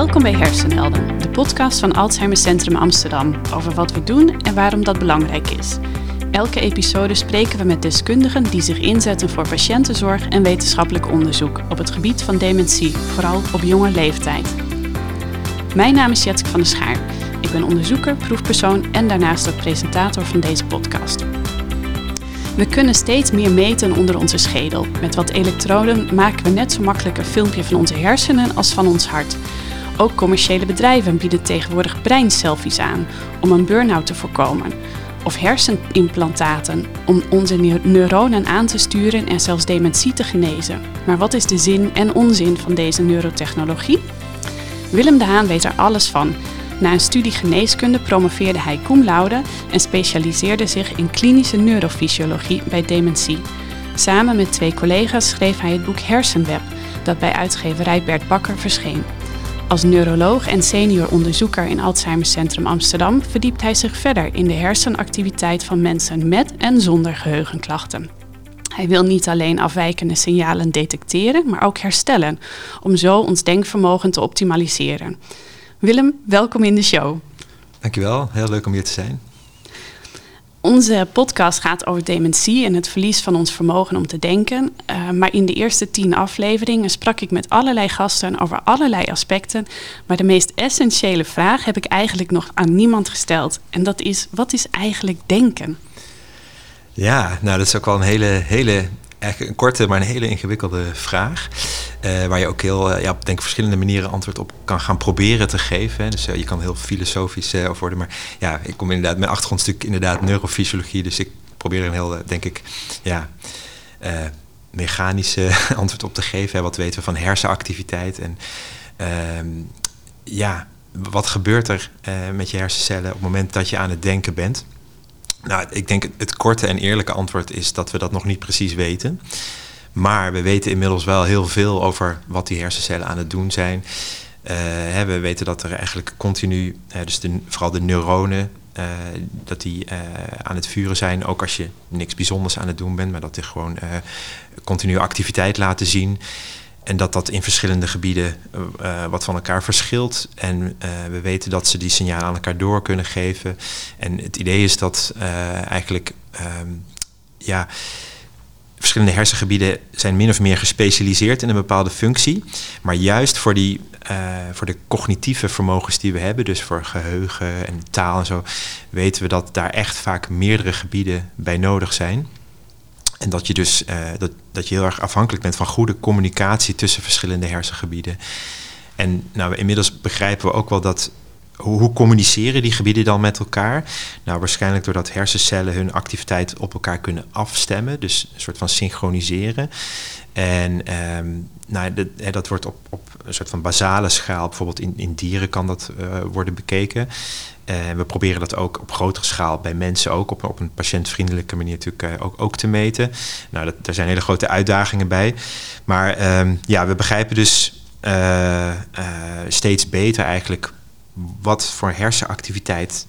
Welkom bij Hersenhelden, de podcast van Alzheimer Centrum Amsterdam over wat we doen en waarom dat belangrijk is. Elke episode spreken we met deskundigen die zich inzetten voor patiëntenzorg en wetenschappelijk onderzoek op het gebied van dementie, vooral op jonge leeftijd. Mijn naam is Jetske van der Schaar. Ik ben onderzoeker, proefpersoon en daarnaast ook presentator van deze podcast. We kunnen steeds meer meten onder onze schedel. Met wat elektroden maken we net zo makkelijk een filmpje van onze hersenen als van ons hart. Ook commerciële bedrijven bieden tegenwoordig breinselfies aan om een burn-out te voorkomen. Of hersenimplantaten om onze neuronen aan te sturen en zelfs dementie te genezen. Maar wat is de zin en onzin van deze neurotechnologie? Willem de Haan weet er alles van na een studie geneeskunde promoveerde hij cum laude en specialiseerde zich in klinische neurofysiologie bij dementie. Samen met twee collega's schreef hij het boek Hersenweb, dat bij uitgeverij Bert Bakker verscheen. Als neuroloog en senior onderzoeker in Alzheimer Centrum Amsterdam verdiept hij zich verder in de hersenactiviteit van mensen met en zonder geheugenklachten. Hij wil niet alleen afwijkende signalen detecteren, maar ook herstellen, om zo ons denkvermogen te optimaliseren. Willem, welkom in de show. Dankjewel, heel leuk om hier te zijn. Onze podcast gaat over dementie en het verlies van ons vermogen om te denken. Uh, maar in de eerste tien afleveringen sprak ik met allerlei gasten over allerlei aspecten. Maar de meest essentiële vraag heb ik eigenlijk nog aan niemand gesteld. En dat is, wat is eigenlijk denken? Ja, nou dat is ook wel een hele, hele eigenlijk een korte, maar een hele ingewikkelde vraag. Uh, waar je ook heel, uh, ja, denk verschillende manieren antwoord op kan gaan proberen te geven. Dus uh, je kan heel filosofisch over worden. Maar ja, ik kom inderdaad, mijn achtergrondstuk inderdaad neurofysiologie. Dus ik probeer een heel, denk ik, ja, mechanische antwoord op te geven. Hè. Wat weten we van hersenactiviteit? En ehm, ja, wat gebeurt er met je hersencellen op het moment dat je aan het denken bent? Nou, ik denk het korte en eerlijke antwoord is dat we dat nog niet precies weten. Maar we weten inmiddels wel heel veel over wat die hersencellen aan het doen zijn. Uh, hè, we weten dat er eigenlijk continu, dus vooral de neuronen, uh, dat die aan het vuren zijn. Ook als je niks bijzonders aan het doen bent, maar dat die gewoon continu activiteit laten zien. En dat dat in verschillende gebieden uh, wat van elkaar verschilt. En uh, we weten dat ze die signalen aan elkaar door kunnen geven. En het idee is dat eigenlijk um, ja, verschillende hersengebieden zijn min of meer gespecialiseerd in een bepaalde functie. Maar juist voor, die, voor de cognitieve vermogens die we hebben, dus voor geheugen en taal en zo, weten we dat daar echt vaak meerdere gebieden bij nodig zijn. En dat je dus dat, dat je heel erg afhankelijk bent van goede communicatie tussen verschillende hersengebieden. En nou, inmiddels begrijpen we ook wel dat. Hoe, communiceren die gebieden dan met elkaar? Nou, waarschijnlijk doordat hersencellen hun activiteit op elkaar kunnen afstemmen, dus een soort van synchroniseren. En um, nou, dat, dat wordt op, op een soort van basale schaal, bijvoorbeeld in, in dieren kan dat uh, worden bekeken. En we proberen dat ook op grotere schaal bij mensen ook op, op een patiëntvriendelijke manier natuurlijk uh, ook, ook te meten. Nou, dat, daar zijn hele grote uitdagingen bij. Maar um, ja, we begrijpen dus steeds beter eigenlijk wat voor hersenactiviteit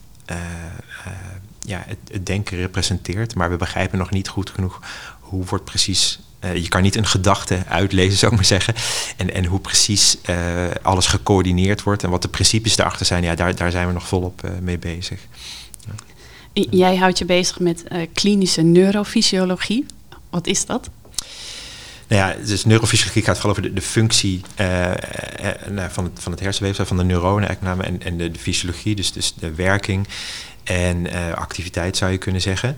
ja, het, het, denken representeert. Maar we begrijpen nog niet goed genoeg hoe wordt precies uh, je kan niet een gedachte uitlezen, zou ik maar zeggen. En, en hoe precies uh, alles gecoördineerd wordt en wat de principes daarachter zijn, ja, daar, daar zijn we nog volop uh, mee bezig. Ja. Jij houdt je bezig met klinische neurofysiologie. Wat is dat? Nou ja, dus neurofysiologie gaat vooral over de, de functie van, het, van het hersenweefsel, van de neuronen eigenlijk, en, en de, de fysiologie, dus, dus de werking en activiteit zou je kunnen zeggen.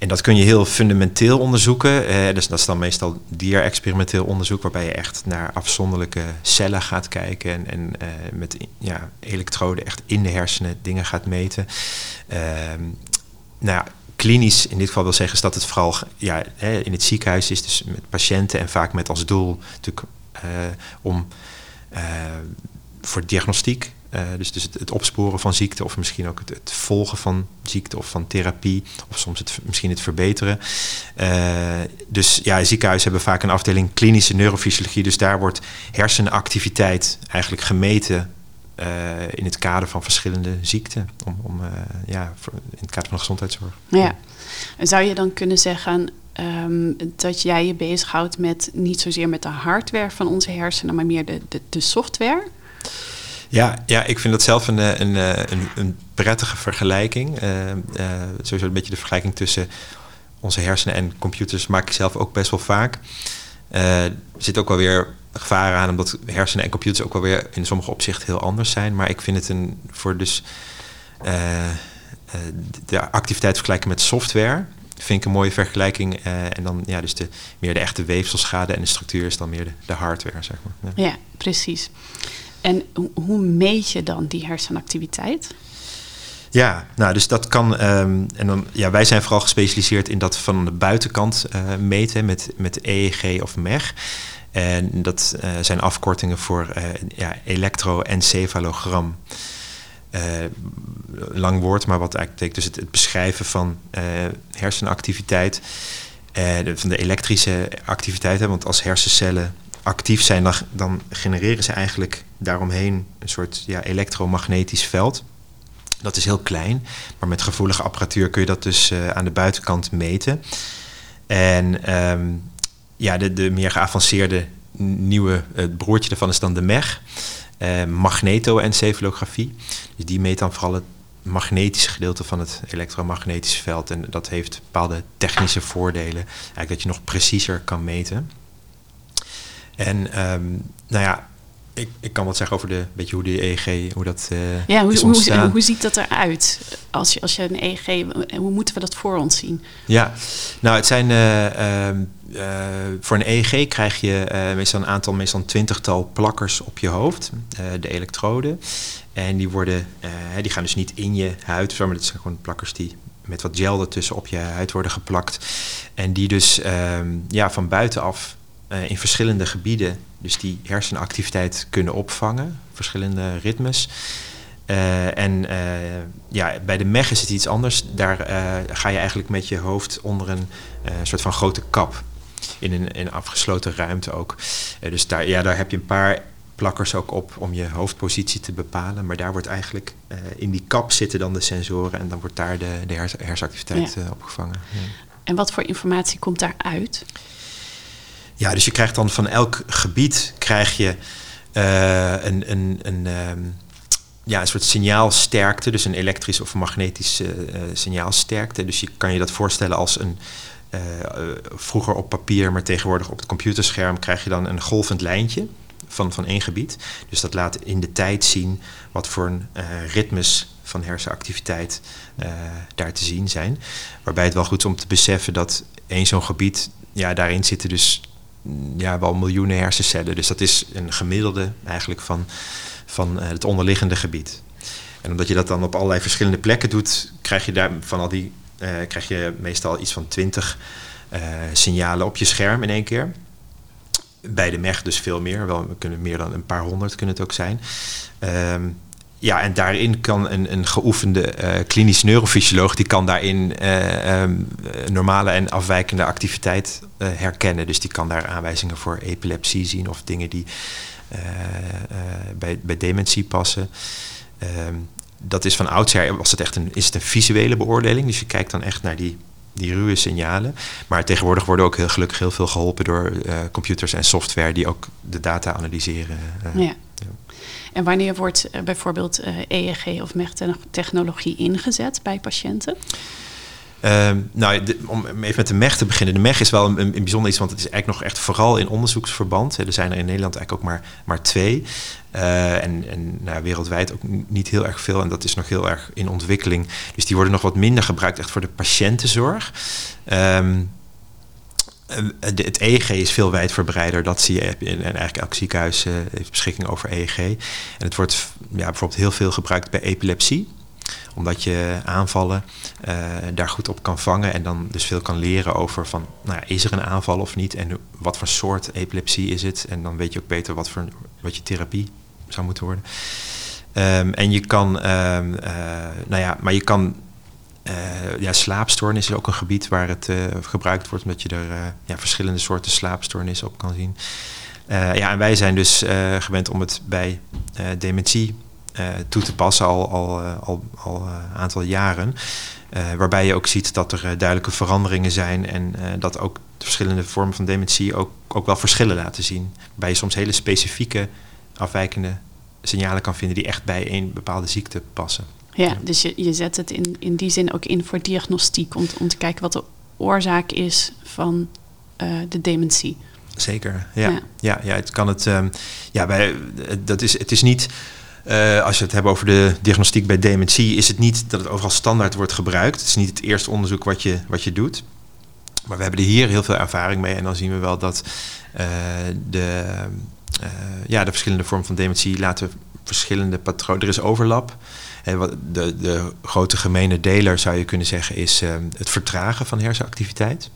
En dat kun je heel fundamenteel onderzoeken. Eh, dus dat is dan meestal dierexperimenteel onderzoek, waarbij je echt naar afzonderlijke cellen gaat kijken en, en uh, met ja, elektroden echt in de hersenen dingen gaat meten. Uh, nou ja, klinisch in dit geval wil zeggen is dat het vooral ja, in het ziekenhuis is, dus met patiënten en vaak met als doel natuurlijk om voor diagnostiek uh, dus dus het, opsporen van ziekte of misschien ook het, het, volgen van ziekte of van therapie of soms het, misschien het verbeteren. Uh, dus ja, ziekenhuizen hebben vaak een afdeling klinische neurofysiologie, dus daar wordt hersenactiviteit eigenlijk gemeten uh, in het kader van verschillende ziekten, om, om ja, in het kader van de gezondheidszorg. Ja, zou je dan kunnen zeggen um, dat jij je bezighoudt met niet zozeer met de hardware van onze hersenen, maar meer de, de, de software? Ja, ja, ik vind dat zelf een, een, een, een prettige vergelijking. Uh, sowieso een beetje de vergelijking tussen onze hersenen en computers maak ik zelf ook best wel vaak. er zit ook wel weer gevaar aan, omdat hersenen en computers ook wel weer in sommige opzichten heel anders zijn. Maar ik vind het een voor dus de activiteit vergelijken met software vind ik een mooie vergelijking. en dan ja, dus de, meer de echte weefselschade en de structuur is dan meer de, hardware, zeg maar. Ja precies. En hoe meet je dan die hersenactiviteit? Ja, nou, dus dat kan. Um, en dan, ja, wij zijn vooral gespecialiseerd in dat van de buitenkant uh, meten met, met EEG of MEG. En dat uh, zijn afkortingen voor uh, ja, elektroencefalogram. lang woord, maar wat eigenlijk betekent dus het, het beschrijven van hersenactiviteit. van de elektrische activiteit. Hè, want als hersencellen actief zijn, dan, genereren ze eigenlijk daaromheen een soort ja, elektromagnetisch veld. Dat is heel klein, maar met gevoelige apparatuur kun je dat dus uh, aan de buitenkant meten. En um, ja, de, de meer geavanceerde nieuwe, het broertje daarvan is dan de MEG, uh, magnetoencefalografie. Dus die meet dan vooral het magnetische gedeelte van het elektromagnetische veld. En dat heeft bepaalde technische voordelen. Eigenlijk dat je nog preciezer kan meten. En um, nou ja, ik, ik kan wat zeggen over de, beetje hoe de EEG, hoe dat uh, ja, hoe, hoe, hoe, ziet dat eruit? Als je, als je een EEG, hoe moeten we dat voor ons zien? Ja, nou het zijn, uh, uh, voor een EEG krijg je meestal een aantal, meestal een twintigtal plakkers op je hoofd, de elektroden. En die worden, die gaan dus niet in je huid, maar dat zijn gewoon plakkers die met wat gel ertussen op je huid worden geplakt. En die dus ehm, ja, van buitenaf in verschillende gebieden dus die hersenactiviteit kunnen opvangen, verschillende ritmes. Uh, en uh, ja, bij de MEG is het iets anders. Daar ga je eigenlijk met je hoofd onder een soort van grote kap. In een, in een afgesloten ruimte ook. dus daar, ja, daar heb je een paar plakkers ook op om je hoofdpositie te bepalen. Maar daar wordt eigenlijk in die kap zitten dan de sensoren en dan wordt daar de, de hersenactiviteit ja. opgevangen. Ja. En wat voor informatie komt daaruit? Ja, dus je krijgt dan van elk gebied krijg je uh, een, een, een, um, ja, een soort signaalsterkte, dus een elektrisch of magnetisch uh, signaalsterkte. Dus je kan je dat voorstellen als een uh, vroeger op papier, maar tegenwoordig op het computerscherm krijg je dan een golvend lijntje van, van één gebied. Dus dat laat in de tijd zien wat voor een ritmes van hersenactiviteit daar te zien zijn. Waarbij het wel goed is om te beseffen dat één zo'n gebied, ja, daarin zitten dus ja, wel miljoenen hersencellen. Dus dat is een gemiddelde eigenlijk van, van eh, het onderliggende gebied. En omdat je dat dan op allerlei verschillende plekken doet, krijg je daar van al die uh, krijg je meestal iets van twintig uh, signalen op je scherm in één keer. Bij de MEG dus veel meer. Wel, we kunnen meer dan een paar honderd kunnen het ook zijn. Um, ja, en daarin kan een, een geoefende uh, klinisch neurofysioloog... die kan daarin uh, um, normale en afwijkende activiteit uh, herkennen. Dus die kan daar aanwijzingen voor epilepsie zien... of dingen die bij, bij dementie passen. Um, dat is van oudsher, was het echt een, is het een visuele beoordeling. Dus je kijkt dan echt naar die, die ruwe signalen. Maar tegenwoordig worden ook heel gelukkig heel veel geholpen... door computers en software die ook de data analyseren. ja. ja. En wanneer wordt uh, bijvoorbeeld EEG of MEG-technologie ingezet bij patiënten? Uh, nou, om even met de MEG te beginnen. De MEG is wel een, bijzonder iets, want het is eigenlijk nog echt vooral in onderzoeksverband. Er zijn er in Nederland eigenlijk ook maar, maar twee. Uh, en nou, wereldwijd ook niet heel erg veel. En dat is nog heel erg in ontwikkeling. Dus die worden nog wat minder gebruikt echt voor de patiëntenzorg. Um, eh, het EEG is veel wijdverbreider. Dat zie je in, eigenlijk elk ziekenhuis uh, heeft beschikking over EEG. En het wordt ja, bijvoorbeeld heel veel gebruikt bij epilepsie omdat je aanvallen uh, daar goed op kan vangen en dan dus veel kan leren over van, nou ja, is er een aanval of niet en wat voor soort epilepsie is het? En dan weet je ook beter wat, voor, wat je therapie zou moeten worden. Um, en je kan, uh, nou ja, maar je kan uh, ja, slaapstoornis is ook een gebied waar het uh, gebruikt wordt, omdat je er uh, ja, verschillende soorten slaapstoornissen op kan zien. ja, en wij zijn dus gewend om het bij dementie toe te passen al, al, al, al een aantal jaren. waarbij je ook ziet dat er duidelijke veranderingen zijn en dat ook de verschillende vormen van dementie ook, ook wel verschillen laten zien. Waarbij je soms hele specifieke afwijkende signalen kan vinden die echt bij een bepaalde ziekte passen. Ja, dus je, je zet het in, in die zin ook in voor diagnostiek, om, om te kijken wat de oorzaak is van uh, de dementie. Zeker, ja. Ja, ja, het kan het. Um, ja, bij, dat is, het is niet. Uh, als je het hebt over de diagnostiek bij dementie, is het niet dat het overal standaard wordt gebruikt. Het is niet het eerste onderzoek wat je, wat je doet. Maar we hebben er hier heel veel ervaring mee. En dan zien we wel dat uh, de, uh, ja, de verschillende vormen van dementie laten verschillende patronen. Er is overlap. De, de grote gemene deler zou je kunnen zeggen is uh, het vertragen van hersenactiviteit.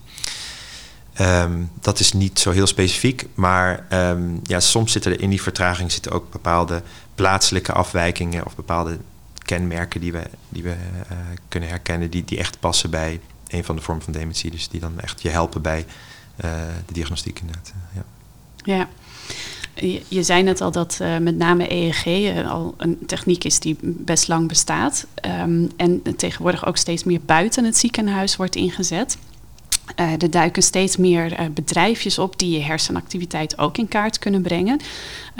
Um, dat is niet zo heel specifiek, maar um, ja, soms zitten er in die vertraging zitten ook bepaalde plaatselijke afwijkingen of bepaalde kenmerken die we, die we uh, kunnen herkennen, die, die echt passen bij een van de vormen van dementie. Dus die dan echt je helpen bij uh, de diagnostiek inderdaad. Ja. ja. Je, zei net al dat uh, met name EEG uh, al een techniek is die best lang bestaat. Um, en tegenwoordig ook steeds meer buiten het ziekenhuis wordt ingezet. Uh, er duiken steeds meer uh, bedrijfjes op die je hersenactiviteit ook in kaart kunnen brengen.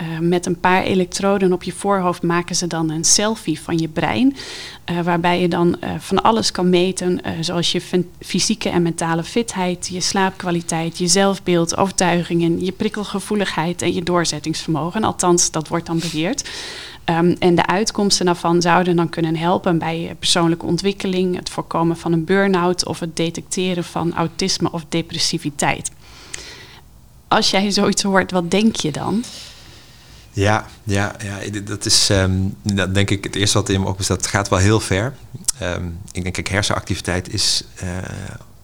Uh, met een paar elektroden op je voorhoofd maken ze dan een selfie van je brein. waarbij je dan van alles kan meten, zoals je fysieke en mentale fitheid, je slaapkwaliteit, je zelfbeeld, overtuigingen, je prikkelgevoeligheid en je doorzettingsvermogen. Althans, dat wordt dan beweerd. Um, en de uitkomsten daarvan zouden dan kunnen helpen bij persoonlijke ontwikkeling, het voorkomen van een burn-out of het detecteren van autisme of depressiviteit. Als jij zoiets hoort, wat denk je dan? Ja, ja, ja dat is um, dat denk ik het eerste wat in me op is dat gaat wel heel ver. Um, ik denk dat hersenactiviteit is uh,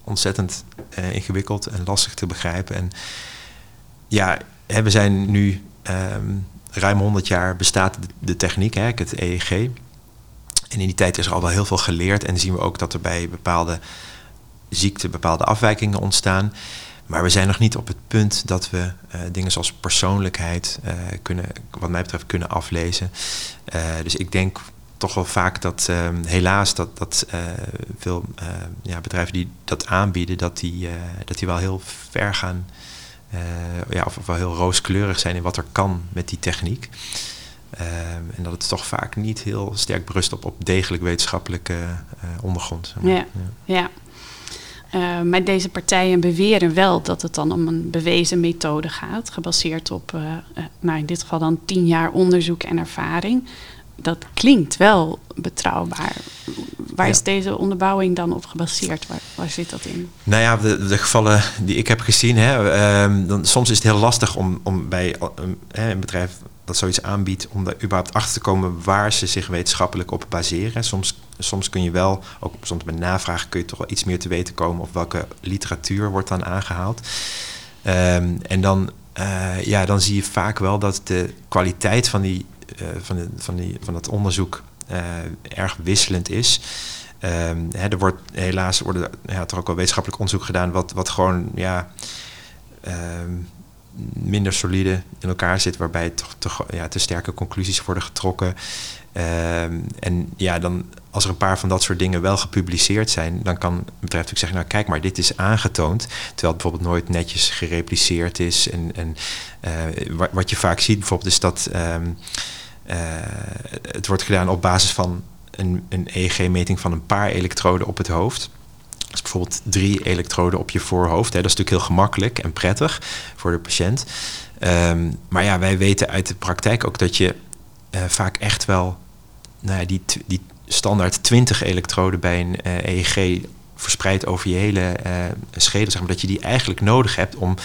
ontzettend uh, ingewikkeld en lastig te begrijpen. En ja, we zijn nu ruim 100 jaar bestaat de, techniek, hè, het EEG. En in die tijd is er al wel heel veel geleerd en zien we ook dat er bij bepaalde ziekten bepaalde afwijkingen ontstaan. Maar we zijn nog niet op het punt dat we uh, dingen zoals persoonlijkheid uh, kunnen, wat mij betreft, kunnen aflezen. Uh, dus ik denk toch wel vaak dat helaas dat, dat veel ja, bedrijven die dat aanbieden, dat die, dat die wel heel ver gaan ja, of, wel heel rooskleurig zijn in wat er kan met die techniek. Uh, en dat het toch vaak niet heel sterk berust op, op degelijk wetenschappelijke uh, ondergrond. Zeg maar. Ja, ja. ja. maar deze partijen beweren wel dat het dan om een bewezen methode gaat, gebaseerd op, nou in dit geval dan tien jaar onderzoek en ervaring dat klinkt wel betrouwbaar. Waar ja. is deze onderbouwing dan op gebaseerd? Waar, waar zit dat in? Nou ja, de, de gevallen die ik heb gezien, hè, um, dan, soms is het heel lastig om, om bij um, een bedrijf dat zoiets aanbiedt, om daar überhaupt achter te komen waar ze zich wetenschappelijk op baseren. Soms, soms kun je wel, ook soms met navraag kun je toch wel iets meer te weten komen of welke literatuur wordt dan aangehaald. Um, en dan, uh, ja, dan zie je vaak wel dat de kwaliteit van die van, de, van, die, van het onderzoek uh, erg wisselend is. Um, hè, er wordt helaas worden ja, toch ook wel wetenschappelijk onderzoek gedaan, wat, wat gewoon ja, um, minder solide in elkaar zit, waarbij toch, toch ja, te sterke conclusies worden getrokken. Um, en ja, dan als er een paar van dat soort dingen wel gepubliceerd zijn, dan kan het bedrijf natuurlijk zeggen, nou kijk maar, dit is aangetoond, terwijl het bijvoorbeeld nooit netjes gerepliceerd is. En, en uh, wat, je vaak ziet bijvoorbeeld is dat het wordt gedaan op basis van een, een EEG-meting van een paar elektroden op het hoofd. Dus bijvoorbeeld drie elektroden op je voorhoofd. Hè. Dat is natuurlijk heel gemakkelijk en prettig voor de patiënt. Um, maar ja, wij weten uit de praktijk ook dat je uh, vaak echt wel nou ja, die, die standaard 20 elektroden bij een EEG verspreid over je hele uh, schedel, zeg maar, dat je die eigenlijk nodig hebt om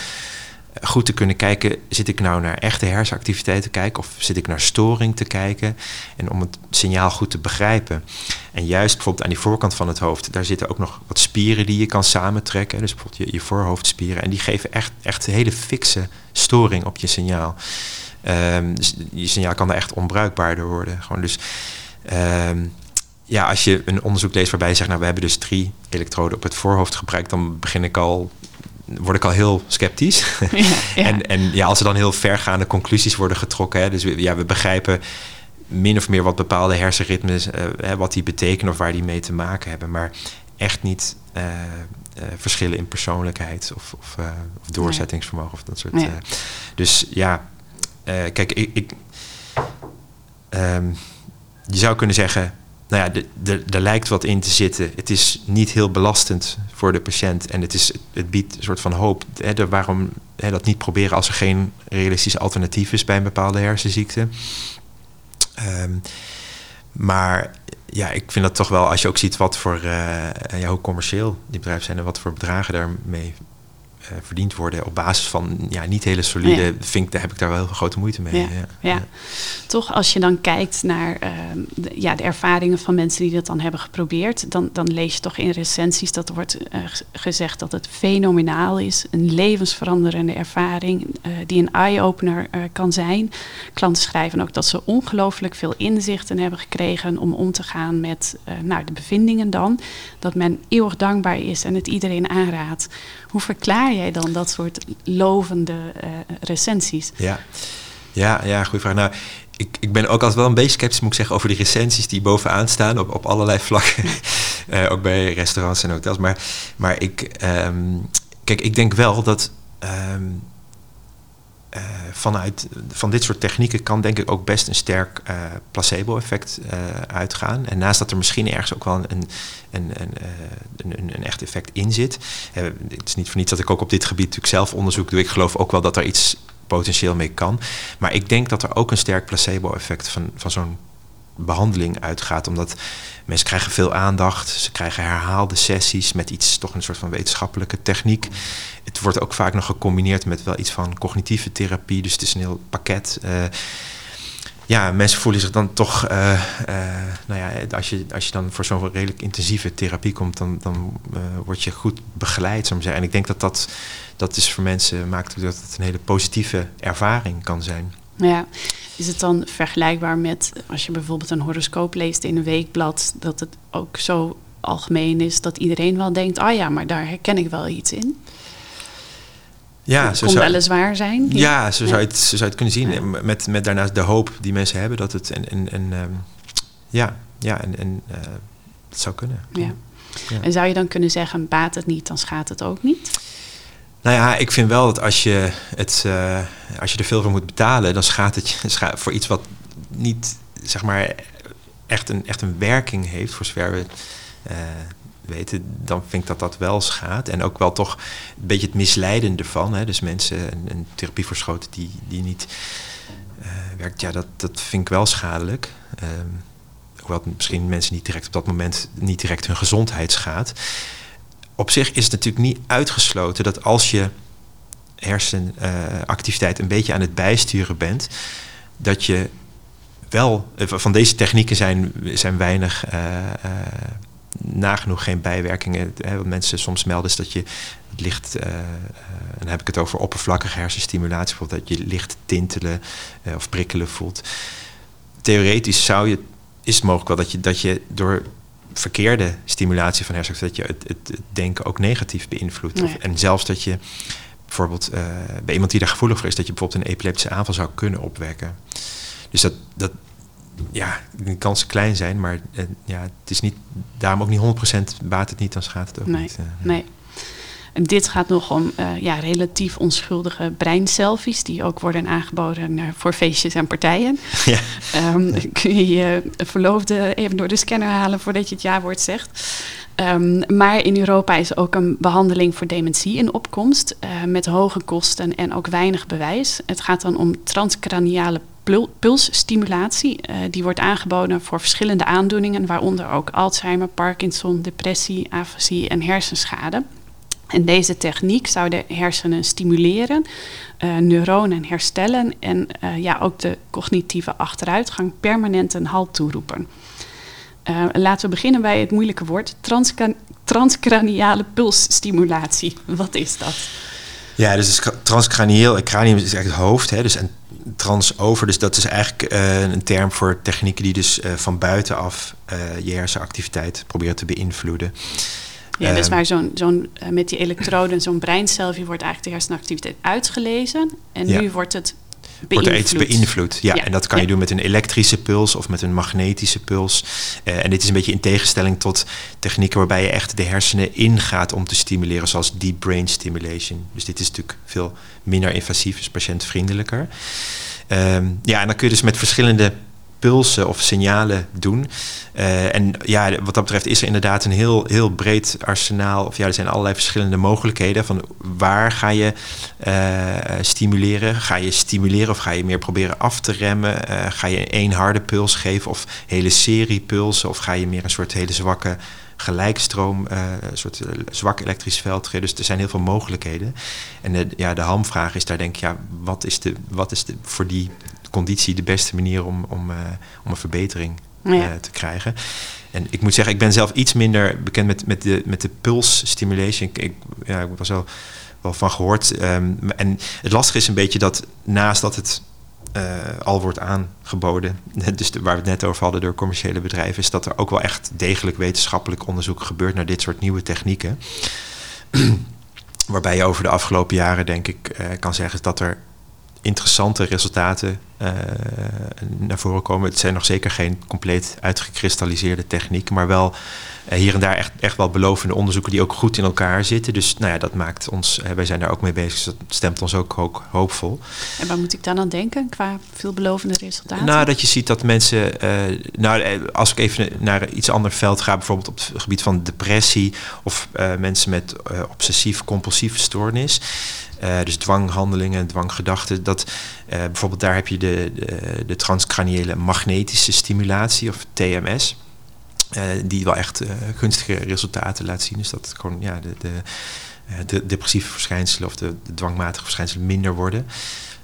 goed te kunnen kijken, zit ik nou naar echte hersenactiviteit te kijken of zit ik naar storing te kijken en om het signaal goed te begrijpen. En juist bijvoorbeeld aan die voorkant van het hoofd, daar zitten ook nog wat spieren die je kan samentrekken, dus bijvoorbeeld je, je voorhoofdspieren en die geven echt, echt hele fikse storing op je signaal. Um, dus je signaal kan er echt onbruikbaarder worden. Gewoon dus um, ja, als je een onderzoek leest waarbij je zegt, nou we hebben dus drie elektroden op het voorhoofd gebruikt, dan begin ik al word ik al heel sceptisch. Ja, ja. en, en ja, als er dan heel vergaande conclusies worden getrokken, hè, dus we, ja, we begrijpen min of meer wat bepaalde hersenritmes, uh, wat die betekenen of waar die mee te maken hebben, maar echt niet uh, uh, verschillen in persoonlijkheid of, of, of doorzettingsvermogen of dat soort. Nee. dus ja, kijk, ik, ik ehm, je zou kunnen zeggen, nou ja, er lijkt wat in te zitten. Het is niet heel belastend voor de patiënt en het, is, het biedt een soort van hoop. Hè, waarom hè, dat niet proberen als er geen realistisch alternatief is bij een bepaalde hersenziekte. Ehm, maar ja, ik vind dat toch wel, als je ook ziet wat voor, uh, ja, hoe commercieel die bedrijven zijn en wat voor bedragen daarmee verdiend worden op basis van ja, niet hele solide, ja. vind daar heb ik daar wel heel grote moeite mee. Ja, ja. toch als je dan kijkt naar uh, de, ja, de ervaringen van mensen die dat dan hebben geprobeerd, dan, dan lees je toch in recensies dat er wordt uh, gezegd dat het fenomenaal is, een levensveranderende ervaring uh, die een eye-opener kan zijn. Klanten schrijven ook dat ze ongelooflijk veel inzichten hebben gekregen om om te gaan met nou, de bevindingen dan. Dat men eeuwig dankbaar is en het iedereen aanraadt. Hoe verklaar jij dan dat soort lovende uh, recensies? Ja, ja, ja goede vraag. Nou, ik, ik ben ook altijd wel een beetje sceptisch, moet ik zeggen, over die recensies die bovenaan staan op, op allerlei vlakken. uh, ook bij restaurants en hotels. Maar, maar ik, um, kijk, ik denk wel dat. Um, uh, vanuit van dit soort technieken kan denk ik ook best een sterk uh, placebo-effect uh, uitgaan. En naast dat er misschien ergens ook wel een, een, een, een, een echt effect in zit. het is niet voor niets dat ik ook op dit gebied natuurlijk zelf onderzoek doe. Ik geloof ook wel dat er iets potentieel mee kan. Maar ik denk dat er ook een sterk placebo-effect van, van zo'n behandeling uitgaat. Omdat mensen krijgen veel aandacht. Ze krijgen herhaalde sessies met iets, toch een soort van wetenschappelijke techniek. Het wordt ook vaak nog gecombineerd met wel iets van cognitieve therapie. Dus het is een heel pakket. Uh, ja, mensen voelen zich dan toch, uh, uh, nou ja, als je, als je dan voor zo'n redelijk intensieve therapie komt, dan, dan word je goed begeleid, zou ik zeggen. En ik denk dat dat, dat is voor mensen, maakt dat het een hele positieve ervaring kan zijn. Ja, is het dan vergelijkbaar met als je bijvoorbeeld een horoscoop leest in een weekblad, dat het ook zo algemeen is dat iedereen wel denkt: ah oh ja, maar daar herken ik wel iets in? Ja, het kon zou, weliswaar zijn. Ja, ja zo, Zou je het, zo zou je het kunnen zien. Ja. Met, met daarnaast de hoop die mensen hebben dat het. En, en, en um, ja, ja, en, en uh, het zou kunnen. Ja. ja. En zou je dan kunnen zeggen: baat het niet, dan schaadt het ook niet? Nou ja, ik vind wel dat als je, het, uh, als je er veel voor moet betalen, dan schaadt het je voor iets wat niet, zeg maar, echt een, echt een werking heeft, voor zover we uh, weten, dan vind ik dat dat wel schaadt. En ook wel toch een beetje het misleidende van. Hè? Dus mensen een, therapie verschoten die, die niet uh, werkt, ja, dat, dat vind ik wel schadelijk. Hoewel het misschien mensen niet direct op dat moment niet direct hun gezondheid schaadt op zich is het natuurlijk niet uitgesloten dat als je hersenactiviteit een beetje aan het bijsturen bent, dat je wel, van deze technieken zijn, zijn weinig, uh, uh, nagenoeg geen bijwerkingen. Hè, wat mensen soms melden is dat je het licht, dan heb ik het over oppervlakkige hersenstimulatie, bijvoorbeeld dat je licht tintelen of prikkelen voelt. Theoretisch zou je, is het mogelijk wel dat je, dat je door verkeerde stimulatie van hersenen, dat je het, het, denken ook negatief beïnvloedt. Nee. En zelfs dat je bijvoorbeeld uh, bij iemand die daar gevoelig voor is, dat je bijvoorbeeld een epileptische aanval zou kunnen opwekken. Dus dat, dat ja, de kansen klein zijn, maar uh, ja, het is niet, daarom ook niet 100% baat het niet, dan schaadt het ook nee. niet. Uh, nee. En dit gaat nog om uh, ja, relatief onschuldige breinselfies, die ook worden aangeboden uh, voor feestjes en partijen. Ja. Um, kun je je verloofde even door de scanner halen voordat je het ja-woord zegt. Um, maar in Europa is ook een behandeling voor dementie in opkomst, uh, met hoge kosten en ook weinig bewijs. Het gaat dan om transcraniale pulsstimulatie. die wordt aangeboden voor verschillende aandoeningen, waaronder ook Alzheimer, Parkinson, depressie, afasie en hersenschade. En deze techniek zou de hersenen stimuleren, uh, neuronen herstellen en uh, ja, ook de cognitieve achteruitgang permanent een halt toeroepen. Uh, laten we beginnen bij het moeilijke woord, transcraniale pulsstimulatie. Wat is dat? Ja, dus transcranieel, cranium is eigenlijk het hoofd, hè, dus en trans over, dus dat is eigenlijk een term voor technieken die dus van buitenaf je hersenactiviteit proberen te beïnvloeden. Ja, dus waar zo'n, zo'n, uh, met die elektroden, zo'n breinselfie wordt eigenlijk de hersenactiviteit uitgelezen. En ja. nu wordt het beïnvloed. Wordt er iets beïnvloed, ja. ja. En dat kan ja. je doen met een elektrische puls of met een magnetische puls. Uh, en dit is een beetje in tegenstelling tot technieken waarbij je echt de hersenen ingaat om te stimuleren, zoals deep brain stimulation. Dus dit is natuurlijk veel minder invasief, is patiëntvriendelijker. Um, ja, en dan kun je dus met verschillende pulsen of signalen doen. Uh, en ja, wat dat betreft is er inderdaad een heel, heel breed arsenaal. Of ja, er zijn allerlei verschillende mogelijkheden. Van waar ga je uh, stimuleren? Ga je stimuleren of ga je meer proberen af te remmen? Uh, ga je één harde puls geven of hele serie pulsen? Of ga je meer een soort hele zwakke gelijkstroom, een soort zwak elektrisch veld? Dus er zijn heel veel mogelijkheden. En de, ja, de hamvraag is daar denk ik, ja, wat is, de, wat is de, voor die conditie de beste manier om, om, om een verbetering ja. te krijgen? En ik moet zeggen, ik ben zelf iets minder bekend met, met de, met de puls stimulation. Ik, ja, ik was wel wel van gehoord. Um, en het lastige is een beetje dat naast dat het uh, al wordt aangeboden, dus de, waar we het net over hadden door commerciële bedrijven, is dat er ook wel echt degelijk wetenschappelijk onderzoek gebeurt naar dit soort nieuwe technieken. Waarbij je over de afgelopen jaren, denk ik, uh, kan zeggen dat er interessante resultaten naar voren komen. Het zijn nog zeker geen compleet uitgekristalliseerde technieken, maar wel uh, hier en daar echt, echt wel belovende onderzoeken die ook goed in elkaar zitten. Dus nou ja, dat maakt ons, uh, wij zijn daar ook mee bezig, dus dat stemt ons ook, ook hoopvol. En waar moet ik dan aan denken qua veelbelovende resultaten? Nou, dat je ziet dat mensen, nou, als ik even naar iets ander veld ga, bijvoorbeeld op het gebied van depressie of mensen met obsessief-compulsieve stoornis. Dus dwanghandelingen, dwanggedachten. Dat, uh, bijvoorbeeld daar heb je de, de, de, transcraniële magnetische stimulatie, of TMS. Uh, die wel echt gunstige resultaten laat zien. Dus dat gewoon ja, de, de, de depressieve verschijnselen of de, de, dwangmatige verschijnselen minder worden.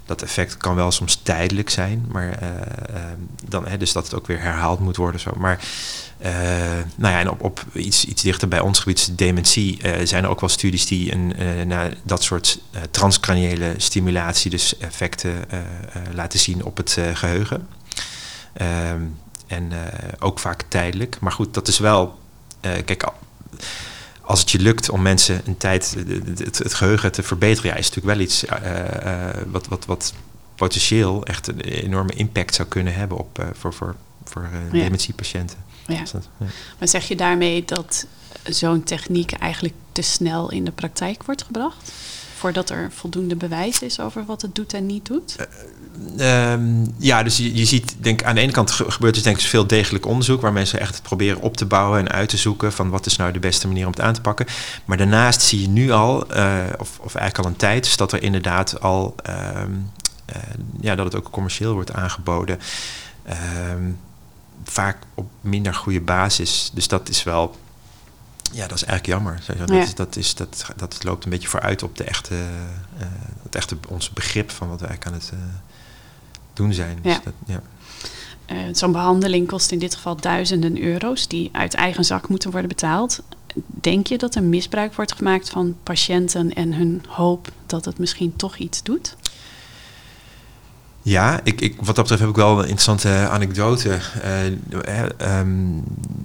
Dat effect kan wel soms tijdelijk zijn, maar dan, hè, dus dat het ook weer herhaald moet worden. Zo. Maar uh, nou ja, en op, op iets, iets dichter bij ons gebied, dementie, uh, zijn er ook wel studies die een, uh, naar dat soort transcraniële stimulatie, dus effecten laten zien op het geheugen. Ehm, en ook vaak tijdelijk. Maar goed, dat is wel. kijk, als het je lukt om mensen een tijd het, het geheugen te verbeteren, ja, is natuurlijk wel iets wat, wat, wat potentieel echt een enorme impact zou kunnen hebben op, voor, voor, voor ja. dementiepatiënten. Ja. Maar zeg je daarmee dat zo'n techniek eigenlijk te snel in de praktijk wordt gebracht? Voordat er voldoende bewijs is over wat het doet en niet doet? Uh, um, ja, dus je, je ziet, denk aan de ene kant gebeurt dus denk ik veel degelijk onderzoek waar mensen echt het proberen op te bouwen en uit te zoeken van wat is nou de beste manier om het aan te pakken. Maar daarnaast zie je nu al, uh, of, of eigenlijk al een tijd, dus dat er inderdaad al, um, uh, ja, dat het ook commercieel wordt aangeboden. Um, vaak op minder goede basis. Dus dat is wel, ja, dat is eigenlijk jammer. Dat, ja. is, dat, is, dat, dat loopt een beetje vooruit op de echte, uh, het echte, ons begrip van wat we eigenlijk aan het uh, doen zijn. Ja. Dus dat, ja. Uh, Zo'n behandeling kost in dit geval duizenden euro's die uit eigen zak moeten worden betaald. Denk je dat er misbruik wordt gemaakt van patiënten en hun hoop dat het misschien toch iets doet? Ja, ik, ik, wat dat betreft heb ik wel een interessante anekdote. Uh, um,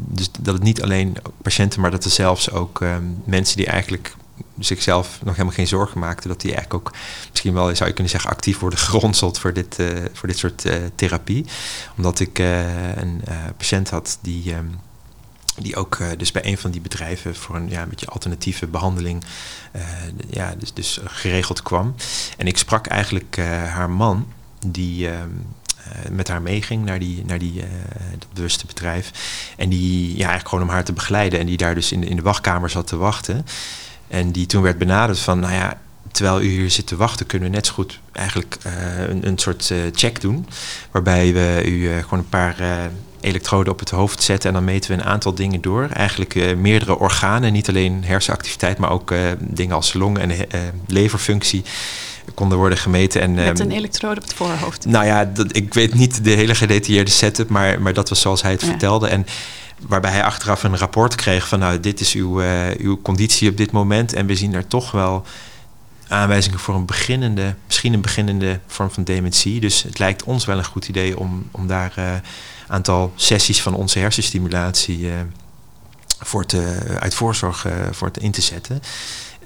dus dat het niet alleen patiënten, maar dat er zelfs ook um, mensen die eigenlijk zichzelf nog helemaal geen zorgen maakten, dat die eigenlijk ook misschien wel, zou je kunnen zeggen, actief worden geronseld voor dit, uh, voor dit soort therapie. Omdat ik een patiënt had die. Um, die ook dus bij een van die bedrijven voor een ja, een beetje alternatieve behandeling ja, dus, dus geregeld kwam. En ik sprak eigenlijk haar man die uh, met haar meeging naar, die, naar die, uh, dat bewuste bedrijf. En die ja, eigenlijk gewoon om haar te begeleiden. En die daar dus in, in de wachtkamer zat te wachten. En die toen werd benaderd van, nou ja, terwijl u hier zit te wachten, kunnen we net zo goed eigenlijk uh, een, een soort check doen. Waarbij we u gewoon een paar elektroden op het hoofd zetten en dan meten we een aantal dingen door. Eigenlijk meerdere organen, niet alleen hersenactiviteit, maar ook dingen als long- en leverfunctie konden worden gemeten. En, Met een elektrode op het voorhoofd. Nou ja, dat, ik weet niet de hele gedetailleerde setup, maar, maar dat was zoals hij het ja. vertelde. En waarbij hij achteraf een rapport kreeg van nou, dit is uw, uh, uw conditie op dit moment. En we zien er toch wel aanwijzingen voor een beginnende, misschien een beginnende vorm van dementie. Dus het lijkt ons wel een goed idee om, om daar een uh, aantal sessies van onze hersenstimulatie uh, voor te, uit voorzorg voor te in te zetten.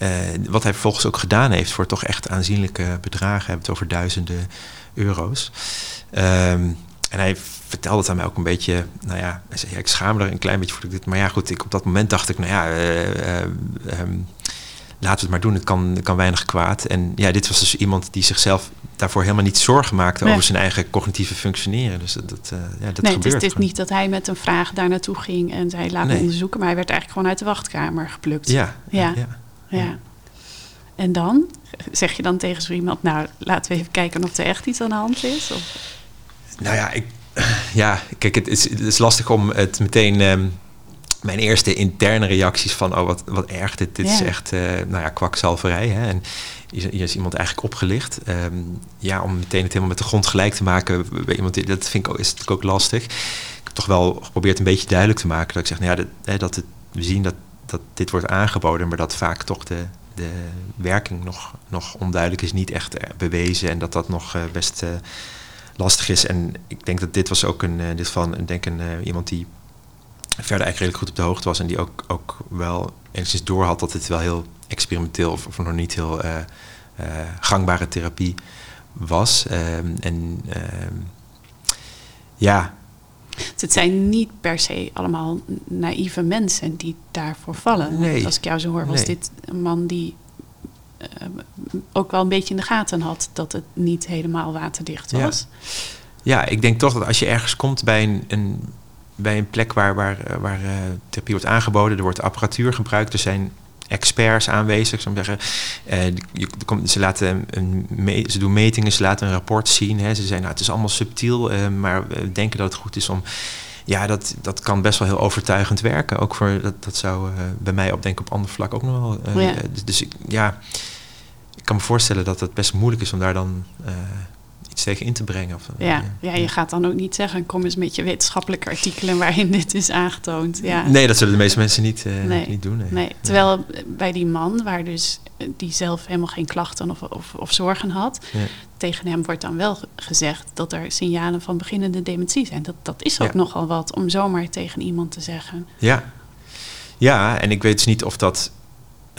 Uh, wat hij vervolgens ook gedaan heeft voor toch echt aanzienlijke bedragen. We hebben het over duizenden euro's. Um, en hij vertelde het aan mij ook een beetje, nou ja, hij zei, ja, ik schaam er een klein beetje voor dit. Maar ja, goed, ik, op dat moment dacht ik, nou ja, uh, uh, um, laten we het maar doen, het kan, het kan weinig kwaad. En ja, dit was dus iemand die zichzelf daarvoor helemaal niet zorgen maakte over zijn eigen cognitieve functioneren. Dus dat, dat, uh, ja, dat nee, gebeurt. Het is, niet dat hij met een vraag daar naartoe ging en zei laat me onderzoeken, maar hij werd eigenlijk gewoon uit de wachtkamer geplukt. Ja, ja. ja. ja. En dan zeg je dan tegen zo iemand, nou laten we even kijken of er echt iets aan de hand is? Of? Nou ja, ik, ja, kijk, het is, het is lastig om het meteen. Um, mijn eerste interne reacties van, oh wat, wat erg, dit, dit is echt, uh, nou ja, kwakzalverij. Hè? En hier is iemand eigenlijk opgelicht. Um, ja, om meteen het helemaal met de grond gelijk te maken bij iemand, dat vind ik ook, is natuurlijk ook lastig. Ik heb toch wel geprobeerd een beetje duidelijk te maken dat ik zeg, nou ja, dat, dat het, we zien dat, dat dit wordt aangeboden, maar dat vaak toch de, de werking nog, nog onduidelijk is, niet echt bewezen en dat dat nog uh, best uh, lastig is. En ik denk dat dit was ook een, in dit geval een, denk een, iemand die verder eigenlijk redelijk goed op de hoogte was en die ook, ook wel enigszins door had dat het wel heel experimenteel of, nog niet heel gangbare therapie was. Um, en uh, ja. Het zijn niet per se allemaal naïeve mensen die daarvoor vallen. Nee. Als ik jou zo hoor, was nee. dit een man die ehm, ook wel een beetje in de gaten had dat het niet helemaal waterdicht was. Ja, ja ik denk toch dat als je ergens komt bij een, een bij een plek waar, waar, waar uh, therapie wordt aangeboden, er wordt apparatuur gebruikt, er zijn experts aanwezig, zou ik zeggen. Uh, je, ze, laten een me, ze doen metingen, ze laten een rapport zien. Hè. Ze zeggen, nou, het is allemaal subtiel, uh, maar we denken dat het goed is om... Ja, dat, dat kan best wel heel overtuigend werken. Ook voor, dat, dat zou uh, bij mij op, denk op ander vlak ook nog wel... Ja. Dus, dus ik, ja, ik kan me voorstellen dat het best moeilijk is om daar dan iets tegen in te brengen. Of, ja, ja, je gaat dan ook niet zeggen, kom eens met je wetenschappelijke artikelen waarin dit is aangetoond. Ja. Nee, dat zullen de meeste mensen niet, uh, nee. niet doen. Nee. nee. Terwijl bij die man, waar dus die zelf helemaal geen klachten of, of, of zorgen had, ja. tegen hem wordt dan wel gezegd dat er signalen van beginnende dementie zijn. Dat, dat is ook nogal wat om zomaar tegen iemand te zeggen. Ja, ja en ik weet dus niet of dat,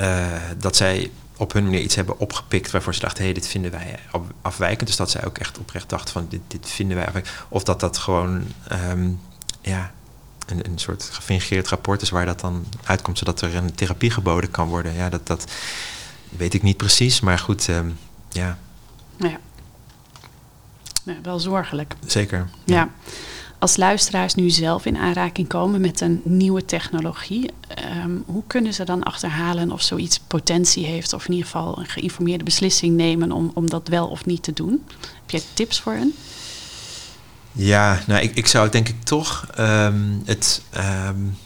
uh, dat zij op hun manier iets hebben opgepikt waarvoor ze dachten, hé, hey, dit vinden wij afwijkend. Dus dat zij ook echt oprecht dachten van, dit, dit vinden wij afwijkend. Of dat dat gewoon, um, ja, een, een soort gefingeerd rapport is waar dat dan uitkomt, zodat er een therapie geboden kan worden. Ja, dat, dat weet ik niet precies, maar goed, um, ja. ja. Ja, wel zorgelijk. Zeker. ja. ja als luisteraars nu zelf in aanraking komen met een nieuwe technologie, um, hoe kunnen ze dan achterhalen of zoiets potentie heeft, of in ieder geval een geïnformeerde beslissing nemen om, om dat wel of niet te doen? Heb jij tips voor hen? Ja, nou, ik, ik zou denk ik toch um, het um,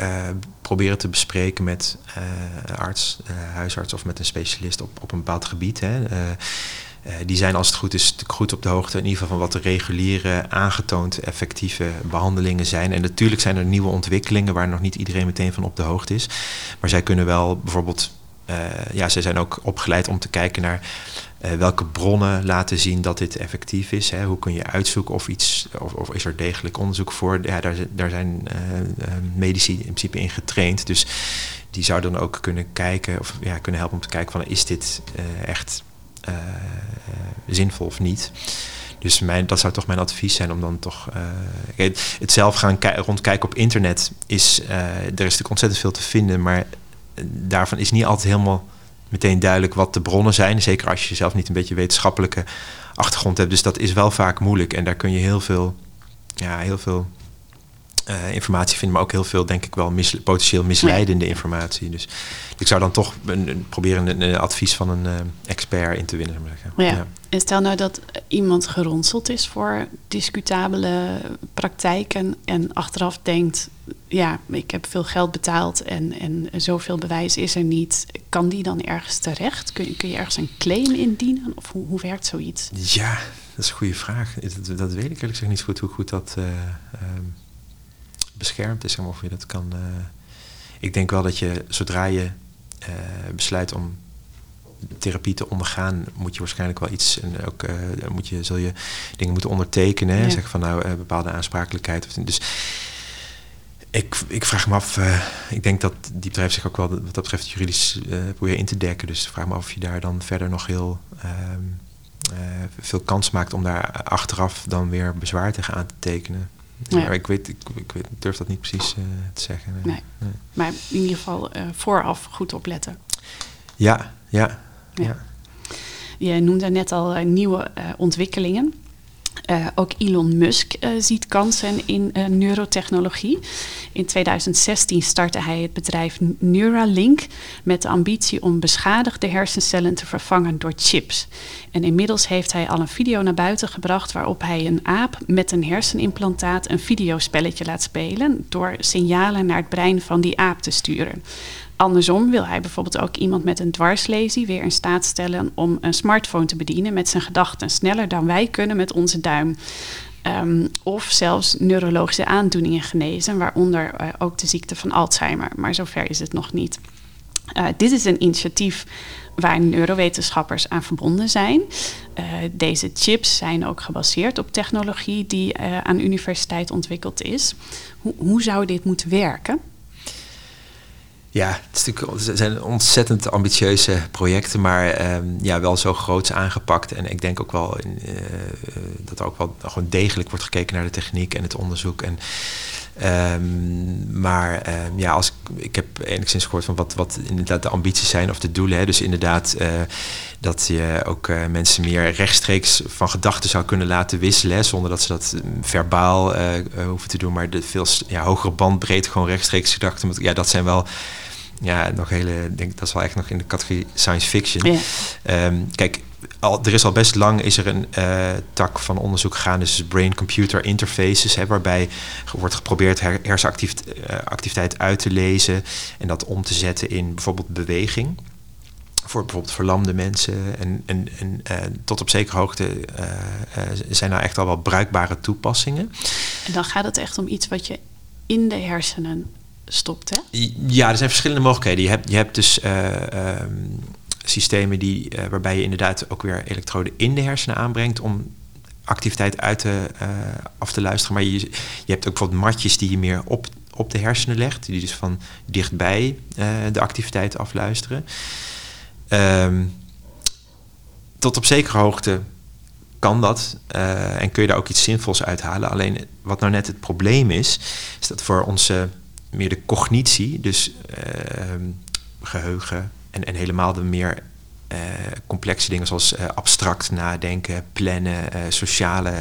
uh, proberen te bespreken met uh, arts, uh, huisarts of met een specialist op, op een bepaald gebied. Hè. Uh, die zijn als het goed is goed op de hoogte in ieder geval van wat de reguliere aangetoond effectieve behandelingen zijn. En natuurlijk zijn er nieuwe ontwikkelingen waar nog niet iedereen meteen van op de hoogte is. Maar zij kunnen wel bijvoorbeeld, uh, ja, zij zijn ook opgeleid om te kijken naar uh, welke bronnen laten zien dat dit effectief is. Hè? Hoe kun je uitzoeken of iets, of, of is er degelijk onderzoek voor? Ja, daar, daar zijn medici in principe in getraind. Dus die zouden dan ook kunnen kijken, of ja, kunnen helpen om te kijken van is dit echt uh, zinvol of niet. Dus dat zou toch mijn advies zijn om dan toch. Uh, het zelf gaan rondkijken op internet is. Uh, er is natuurlijk ontzettend veel te vinden, maar daarvan is niet altijd helemaal meteen duidelijk wat de bronnen zijn. Zeker als je zelf niet een beetje wetenschappelijke achtergrond hebt. Dus dat is wel vaak moeilijk. En daar kun je heel veel, ja, heel veel uh, informatie vinden, maar ook heel veel, denk ik wel, mis, potentieel misleidende ja. informatie. Dus ik zou dan toch een, een, proberen een, een, advies van een uh, expert in te winnen. Ja. ja. En stel nou dat iemand geronseld is voor discutabele praktijken en achteraf denkt, ja, ik heb veel geld betaald en, en zoveel bewijs is er niet. Kan die dan ergens terecht? Kun je, kun je ergens een claim indienen? Of hoe, hoe werkt zoiets? Ja, dat is een goede vraag. Dat, dat weet ik eerlijk gezegd niet goed hoe goed dat... Uh, um, beschermd is, of je dat kan. Uh, ik denk wel dat je zodra je uh, besluit om therapie te ondergaan, moet je waarschijnlijk wel iets en ook uh, moet je, zul je dingen moeten ondertekenen. Ja. Zeg van nou bepaalde aansprakelijkheid. Of, dus ik, ik vraag me af, ik denk dat die bedrijf zich ook wel wat dat betreft juridisch probeert in te dekken. Dus ik vraag me af of je daar dan verder nog heel ehm, veel kans maakt om daar achteraf dan weer bezwaar tegen aan te tekenen. Ja. ik, weet, ik, ik, weet, durf dat niet precies te zeggen. Nee. nee. Maar in ieder geval vooraf goed opletten. Ja, ja, ja. Je noemde net al nieuwe ontwikkelingen. Uh, ook Elon Musk uh, ziet kansen in uh, neurotechnologie. In 2016 startte hij het bedrijf Neuralink met de ambitie om beschadigde hersencellen te vervangen door chips. En inmiddels heeft hij al een video naar buiten gebracht waarop hij een aap met een hersenimplantaat een videospelletje laat spelen door signalen naar het brein van die aap te sturen. Andersom wil hij bijvoorbeeld ook iemand met een dwarslesie weer in staat stellen om een smartphone te bedienen met zijn gedachten sneller dan wij kunnen met onze duim. Um, of zelfs neurologische aandoeningen genezen, waaronder uh, ook de ziekte van Alzheimer. Maar zover is het nog niet. Uh, dit is een initiatief waar neurowetenschappers aan verbonden zijn. Uh, deze chips zijn ook gebaseerd op technologie die aan de universiteit ontwikkeld is. Hoe zou dit moeten werken? Ja, het, het, zijn ontzettend ambitieuze projecten, maar um, ja, wel zo groots aangepakt. En ik denk ook wel in, uh, dat er ook wel gewoon degelijk wordt gekeken naar de techniek en het onderzoek. En, um, maar um, ja, als, ik heb enigszins gehoord van wat, wat inderdaad de ambities zijn of de doelen. Hè. Dus inderdaad uh, dat je ook uh, mensen meer rechtstreeks van gedachten zou kunnen laten wisselen. zonder dat ze dat verbaal hoeven te doen. Maar de veel ja, hogere bandbreedte, gewoon rechtstreeks gedachten. Ja, dat zijn wel ja, nog hele, denk dat is wel echt nog in de categorie science fiction. Ja. Um, kijk, al, er is al best lang is er een uh, tak van onderzoek gegaan, dus brain-computer interfaces, hè, waarbij wordt geprobeerd her, hersenactiviteit uh, uit te lezen en dat om te zetten in bijvoorbeeld beweging. Voor bijvoorbeeld verlamde mensen. En, en, en uh, tot op zekere hoogte zijn daar echt al wel bruikbare toepassingen. En dan gaat het echt om iets wat je in de hersenen stopt, hè? Ja, er zijn verschillende mogelijkheden. Je hebt, je hebt dus uh, systemen die, uh, waarbij je inderdaad ook weer elektroden in de hersenen aanbrengt om activiteit uit te, af te luisteren. Maar je, je hebt ook bijvoorbeeld matjes die je meer op, op de hersenen legt, die dus van dichtbij de activiteit afluisteren. Um, tot op zekere hoogte kan dat en kun je daar ook iets zinvols uithalen. Alleen wat nou net het probleem is, is dat voor onze meer de cognitie, dus ehm, geheugen en, en helemaal de meer uh, complexe dingen zoals uh, abstract nadenken, plannen, uh, sociale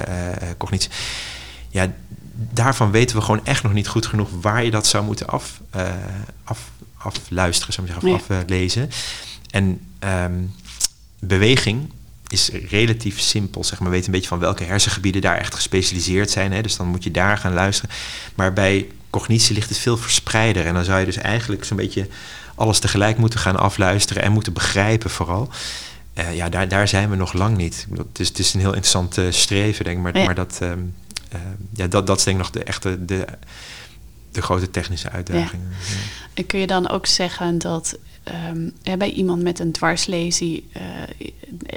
cognitie. Ja, daarvan weten we gewoon echt nog niet goed genoeg waar je dat zou moeten af, af, afluisteren, zou ik zeggen, of aflezen. En um, beweging is relatief simpel. Zeg maar. We weten een beetje van welke hersengebieden daar echt gespecialiseerd zijn. Hè? Dus dan moet je daar gaan luisteren. Maar bij cognitie ligt het veel verspreider. En dan zou je dus eigenlijk zo'n beetje alles tegelijk moeten gaan afluisteren en moeten begrijpen vooral. Uh, ja, daar, daar zijn we nog lang niet. Het is, het is een heel interessant uh, streven, denk ik. Maar, maar dat, uh, ja, dat, dat is denk ik nog de echte de, de grote technische uitdaging. Ja. En kun je dan ook zeggen dat um, bij iemand met een dwarslesie uh,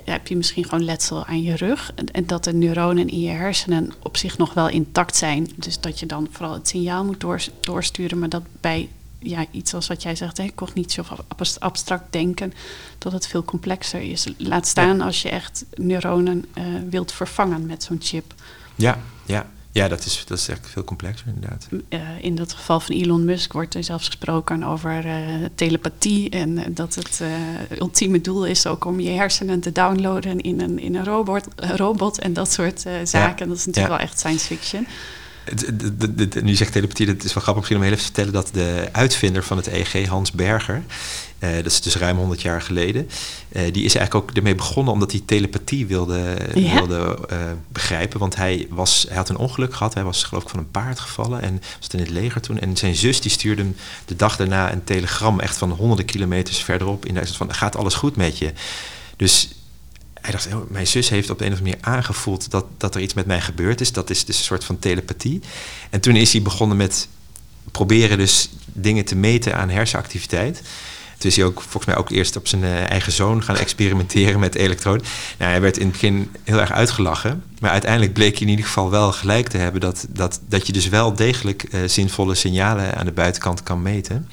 heb je misschien gewoon letsel aan je rug. En, en, dat de neuronen in je hersenen op zich nog wel intact zijn. Dus dat je dan vooral het signaal moet door, doorsturen. Maar dat bij ja, iets als wat jij zegt, hè, cognitie of abstract denken, dat het veel complexer is. Laat staan als je echt neuronen uh, wilt vervangen met zo'n chip. Ja, ja. Ja, dat is, dat is echt veel complexer inderdaad. Uh, in dat geval van Elon Musk wordt er zelfs gesproken over uh, telepathie. En uh, dat het ultieme doel is ook om je hersenen te downloaden in een, in een robot, robot en dat soort zaken. Ja. Dat is natuurlijk ja. wel echt science fiction. De, de, de, nu zegt telepathie, dat is wel grappig misschien om heel even te vertellen dat de uitvinder van het EEG, Hans Berger, uh, dat is dus ruim 100 jaar geleden. Uh, die is eigenlijk ook ermee begonnen omdat hij telepathie wilde, ja. wilde uh, begrijpen. Want hij, was, hij had een ongeluk gehad. Hij was geloof ik van een paard gevallen en was in het leger toen. En zijn zus die stuurde hem de dag daarna een telegram echt van honderden kilometers verderop. In Duitsland van gaat alles goed met je. Dus hij dacht, oh, mijn zus heeft op de een of andere manier aangevoeld dat, dat er iets met mij gebeurd is. Dat is dus een soort van telepathie. En toen is hij begonnen met proberen dus dingen te meten aan hersenactiviteit. Toen is hij ook volgens mij ook eerst op zijn uh, eigen zoon gaan experimenteren met elektroden. Nou, hij werd in het begin heel erg uitgelachen. Maar uiteindelijk bleek hij in ieder geval wel gelijk te hebben dat, dat, dat je dus wel degelijk uh, zinvolle signalen aan de buitenkant kan meten.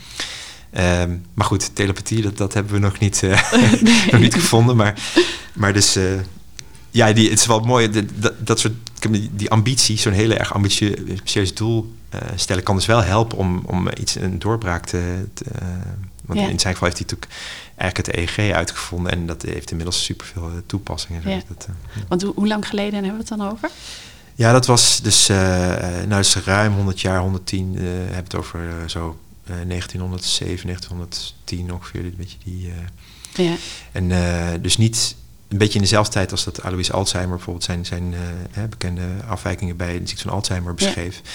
Um, maar goed, telepathie, dat, dat hebben we nog niet, uh, nee. nog niet gevonden. Maar, maar dus, uh, ja, die, het is wel mooi. De, dat, dat soort die, die ambitie, zo'n hele erg ambitieus doel stellen, kan dus wel helpen om, om iets, een doorbraak te. te want in zijn geval heeft hij natuurlijk eigenlijk het EEG uitgevonden en dat heeft inmiddels superveel toepassingen. Ja. Dat, want hoe, hoe lang geleden hebben we het dan over? Ja, dat was dus, nou, dus ruim 100 jaar, 110, uh, heb het over zo 1907, 1910 ongeveer, een beetje die... ja. En dus niet een beetje in dezelfde tijd als dat Alois Alzheimer bijvoorbeeld zijn, zijn uh, bekende afwijkingen bij de ziekte van Alzheimer beschreef. Ja.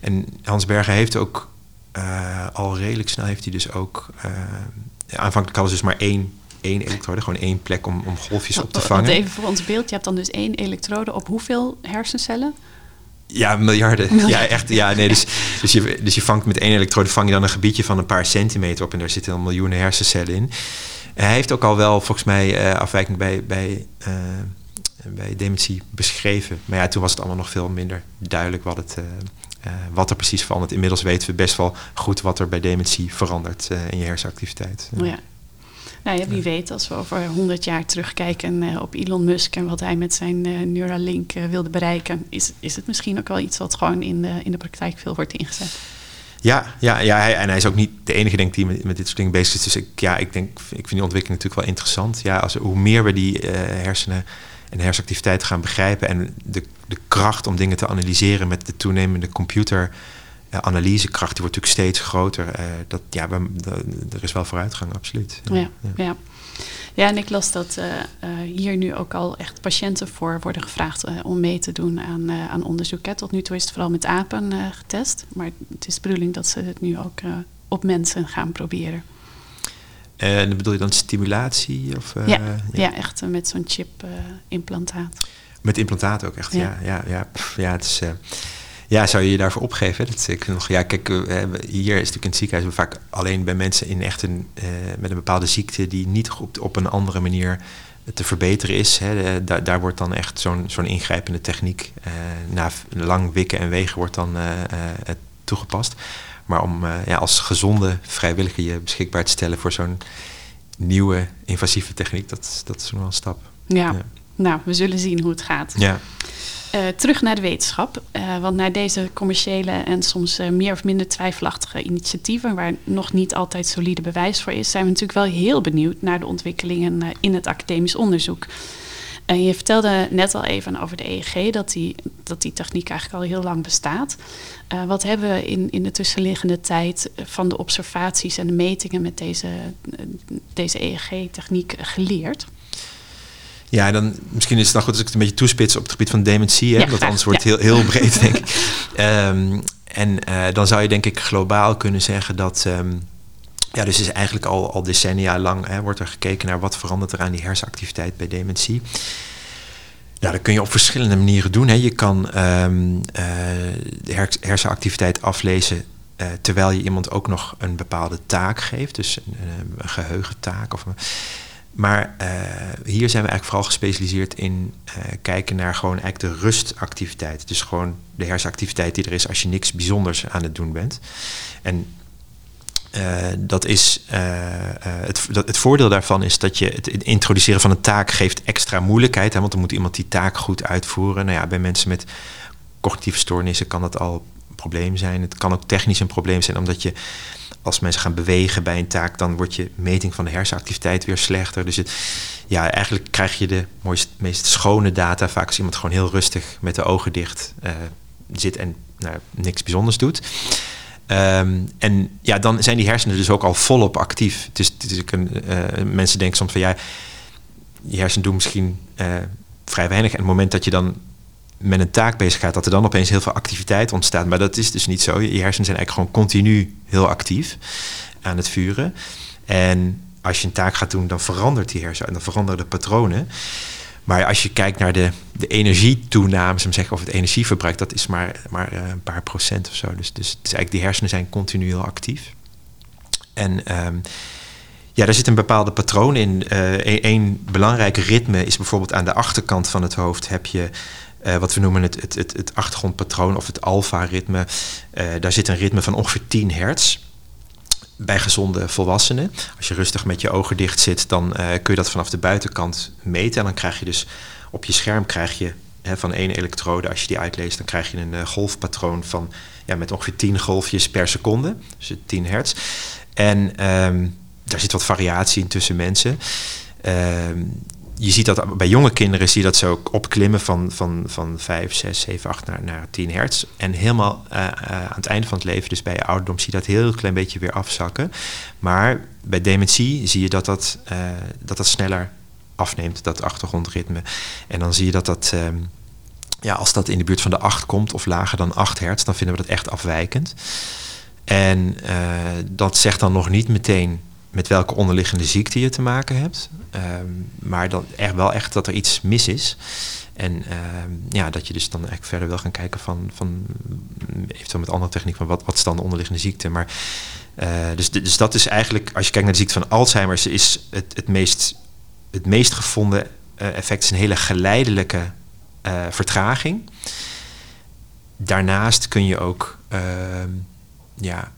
En Hans Berger heeft ook uh, al redelijk snel heeft hij dus ook. Uh, aanvankelijk hadden ze dus maar één, één elektrode, gewoon één plek om, om golfjes op te vangen. Even voor ons beeld, je hebt dan dus één elektrode op hoeveel hersencellen? Ja, miljarden. Ja, echt. Ja, nee, dus, dus, je, dus je vangt met één elektrode vang je dan een gebiedje van een paar centimeter op en daar zitten dan miljoenen hersencellen in. En hij heeft ook al wel volgens mij uh, afwijking bij, bij, uh, bij dementie beschreven. Maar ja, toen was het allemaal nog veel minder duidelijk wat, het, uh, wat er precies verandert. Inmiddels weten we best wel goed wat er bij dementie verandert in je hersenactiviteit. Oh ja. Nou ja, wie weet, als we over 100 jaar terugkijken op Elon Musk en wat hij met zijn Neuralink wilde bereiken, is, is het misschien ook wel iets wat gewoon in de, in de praktijk veel wordt ingezet. Ja, ja, ja hij, en hij is ook niet de enige denk die met, met dit soort dingen bezig is. Dus ik, ja, ik, denk, ik vind die ontwikkeling natuurlijk wel interessant. Ja, als, hoe meer we die uh, hersenen en hersenactiviteit gaan begrijpen en de, de kracht om dingen te analyseren met de toenemende computeranalysekracht, die wordt natuurlijk steeds groter. Uh, dat, ja, we, er is wel vooruitgang, absoluut. Ja, ja. ja. Ja, en ik las dat uh, uh, hier nu ook al echt patiënten voor worden gevraagd uh, om mee te doen aan, aan onderzoek. Hè. Tot nu toe is het vooral met apen getest, maar het is de bedoeling dat ze het nu ook op mensen gaan proberen. En bedoel je dan stimulatie? Of, ja, ja. ja, echt met zo'n chip-implantaat. met implantaat ook echt, ja. Ja, ja, ja, pff, ja het is ja, zou je je daarvoor opgeven? Dat, ik nog, ja, kijk, hier is natuurlijk in het ziekenhuis vaak alleen bij mensen in echt een, uh, met een bepaalde ziekte die niet op, op een andere manier te verbeteren is. Hè. Daar, daar wordt dan echt zo'n zo'n ingrijpende techniek uh, na lang wikken en wegen wordt dan uh, toegepast. Maar om ja, als gezonde vrijwilliger je beschikbaar te stellen voor zo'n nieuwe invasieve techniek, dat, dat is nog wel een stap. Ja. ja. nou, we zullen zien hoe het gaat. Ja. Uh, terug naar de wetenschap. Uh, want naar deze commerciële en soms uh, meer of minder twijfelachtige initiatieven, waar nog niet altijd solide bewijs voor is, zijn we natuurlijk wel heel benieuwd naar de ontwikkelingen in het academisch onderzoek. je vertelde net al even over de EEG, dat die, dat die techniek eigenlijk al heel lang bestaat. wat hebben we in, in de tussenliggende tijd van de observaties en de metingen met deze, deze EEG-techniek geleerd? Ja, dan misschien is het nou goed als ik het een beetje toespits op het gebied van dementie. Hè? Ja, want anders wordt het ja. heel, heel breed, denk ik. Um, en uh, dan zou je denk ik globaal kunnen zeggen dat... Um, ja, dus is eigenlijk al, al decennia lang hè, wordt er gekeken naar wat verandert er aan die hersenactiviteit bij dementie. Nou, dat kun je op verschillende manieren doen. Hè. Je kan um, uh, de hersenactiviteit aflezen uh, terwijl je iemand ook nog een bepaalde taak geeft. Dus een, een geheugentaak of een, maar uh, hier zijn we eigenlijk vooral gespecialiseerd in uh, kijken naar gewoon eigenlijk de rustactiviteit. Dus gewoon de hersenactiviteit die er is als je niks bijzonders aan het doen bent. En uh, dat is, het, het voordeel daarvan is dat je het introduceren van een taak geeft extra moeilijkheid. Hè, want dan moet iemand die taak goed uitvoeren. Nou ja, bij mensen met cognitieve stoornissen kan dat al een probleem zijn. Het kan ook technisch een probleem zijn, omdat je als mensen gaan bewegen bij een taak, dan wordt je meting van de hersenactiviteit weer slechter. Dus het, ja, eigenlijk krijg je de mooiste, meest schone data vaak als iemand gewoon heel rustig met de ogen dicht uh, zit en nou, niks bijzonders doet. Um, en ja, dan zijn die hersenen dus ook al volop actief. Is een, mensen denken soms van ja, je hersenen doen misschien uh, vrij weinig. En het moment dat je dan met een taak bezig gaat, dat er dan opeens heel veel activiteit ontstaat. Maar dat is dus niet zo. Je hersenen zijn eigenlijk gewoon continu heel actief aan het vuren. En als je een taak gaat doen, dan verandert die hersenen en dan veranderen de patronen. Maar als je kijkt naar de, de energietoename, zeggen, of het energieverbruik, dat is maar, maar eh, een paar procent of zo. Dus, dus het is eigenlijk, die hersenen zijn continu heel actief. En um, ja, daar zit een bepaalde patroon in. Eén uh, belangrijke ritme is bijvoorbeeld aan de achterkant van het hoofd heb je uh, wat we noemen het, het, het, het achtergrondpatroon of het alfa-ritme. Uh, daar zit een ritme van ongeveer 10 hertz. Bij gezonde volwassenen. Als je rustig met je ogen dicht zit, dan uh, kun je dat vanaf de buitenkant meten. En dan krijg je dus op je scherm krijg je hè, van één elektrode. Als je die uitleest, dan krijg je een golfpatroon van ja, met ongeveer 10 golfjes per seconde. Dus 10 hertz. En ehm, daar zit wat variatie in tussen mensen. Ehm, je ziet dat bij jonge kinderen zie je dat ze opklimmen van, van, van 5, 6, 7, 8 naar, naar 10 hertz. En helemaal uh, uh, aan het einde van het leven, dus bij je ouderdom, zie je dat heel klein beetje weer afzakken. Maar bij dementie zie je dat dat, uh, dat, dat sneller afneemt, dat achtergrondritme. En dan zie je dat dat, ehm, ja, als dat in de buurt van de 8 komt of lager dan 8 hertz, dan vinden we dat echt afwijkend. En dat zegt dan nog niet meteen met welke onderliggende ziekte je te maken hebt. Um, maar dan echt wel echt dat er iets mis is. En um, ja, dat je dus dan eigenlijk verder wil gaan kijken van, van eventueel met andere techniek van wat, wat is dan de onderliggende ziekte. Maar uh, dus, dus dat is eigenlijk, als je kijkt naar de ziekte van Alzheimer, is het, het, meest, het meest gevonden uh, effect is een hele geleidelijke uh, vertraging. Daarnaast kun je ook ja,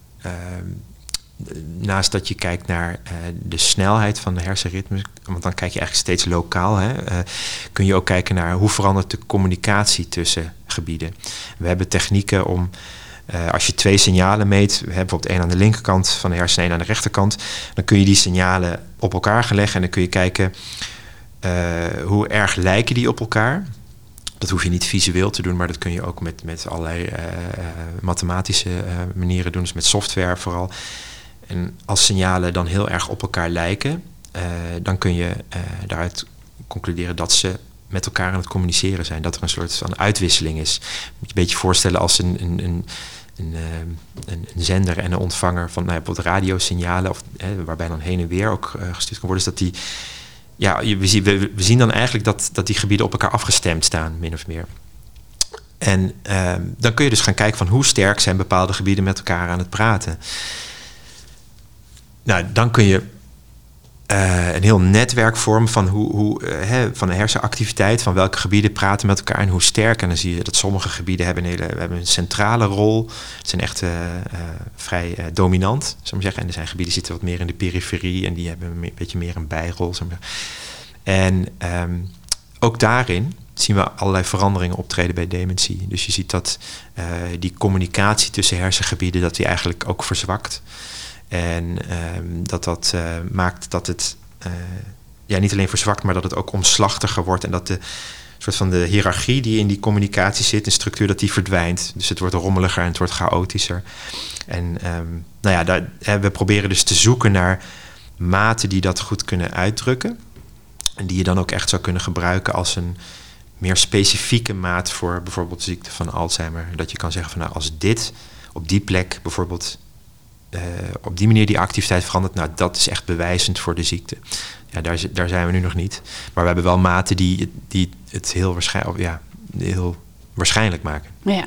naast dat je kijkt naar uh, de snelheid van de hersenritmes, want dan kijk je eigenlijk steeds lokaal, hè, uh, kun je ook kijken naar hoe verandert de communicatie tussen gebieden. We hebben technieken om, uh, als je twee signalen meet, we hebben bijvoorbeeld één aan de linkerkant van de hersenen en aan de rechterkant, dan kun je die signalen op elkaar leggen en dan kun je kijken hoe erg lijken die op elkaar. Dat hoef je niet visueel te doen, maar dat kun je ook met, met allerlei mathematische manieren doen, dus met software vooral. En als signalen dan heel erg op elkaar lijken, uh, dan kun je uh, daaruit concluderen dat ze met elkaar aan het communiceren zijn. Dat er een soort van uitwisseling is. Moet je een beetje voorstellen als een, een, een, een, uh, een zender en een ontvanger van nou, bijvoorbeeld radiosignalen, of, waarbij dan heen en weer ook gestuurd kan worden, is dat die. Ja, we zien, we, we zien dan eigenlijk dat, dat die gebieden op elkaar afgestemd staan, min of meer. En ehm, dan kun je dus gaan kijken van hoe sterk zijn bepaalde gebieden met elkaar aan het praten. Nou, dan kun je uh, een heel netwerk vormen van, hoe, hoe, hè, van de hersenactiviteit, van welke gebieden praten met elkaar en hoe sterk. En dan zie je dat sommige gebieden hebben een, hele, hebben een centrale rol. Het zijn echt uh, vrij dominant, zou zeggen. En er zijn gebieden die zitten wat meer in de periferie en die hebben een beetje meer een bijrol. En um, ook daarin zien we allerlei veranderingen optreden bij dementie. Dus je ziet dat die communicatie tussen hersengebieden, dat die eigenlijk ook verzwakt. En um, dat dat uh, maakt dat het uh, ja, niet alleen verzwakt, maar dat het ook omslachtiger wordt. En dat de soort van de hiërarchie die in die communicatie zit, een structuur, dat die verdwijnt. Dus het wordt rommeliger en het wordt chaotischer. En um, nou ja, daar, hè, we proberen dus te zoeken naar maten die dat goed kunnen uitdrukken. En die je dan ook echt zou kunnen gebruiken als een meer specifieke maat voor bijvoorbeeld ziekte van Alzheimer. Dat je kan zeggen van nou, als dit op die plek bijvoorbeeld uh, op die manier die activiteit verandert, nou, dat is echt bewijzend voor de ziekte. Ja, daar, daar zijn we nu nog niet. Maar we hebben wel maten die, die het heel waarschijnlijk, ja, heel waarschijnlijk maken. Ja,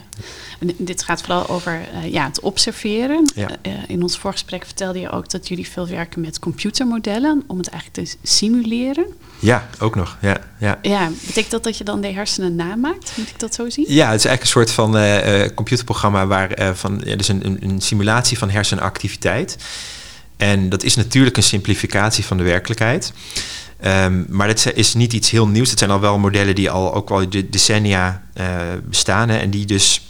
dit gaat vooral over uh, ja, het observeren. Ja. Uh, in ons voorgesprek vertelde je ook dat jullie veel werken met computermodellen om het eigenlijk te simuleren. Ja, ook nog. Ja, ja. ja, betekent dat dat je dan de hersenen namaakt? Moet ik dat zo zien? Ja, het is eigenlijk een soort van uh, computerprogramma waar van, ja, dus een, een simulatie van hersenactiviteit. En dat is natuurlijk een simplificatie van de werkelijkheid. Um, maar dat is niet iets heel nieuws. Het zijn al wel modellen die al ook al decennia uh, bestaan. Hè, en die dus.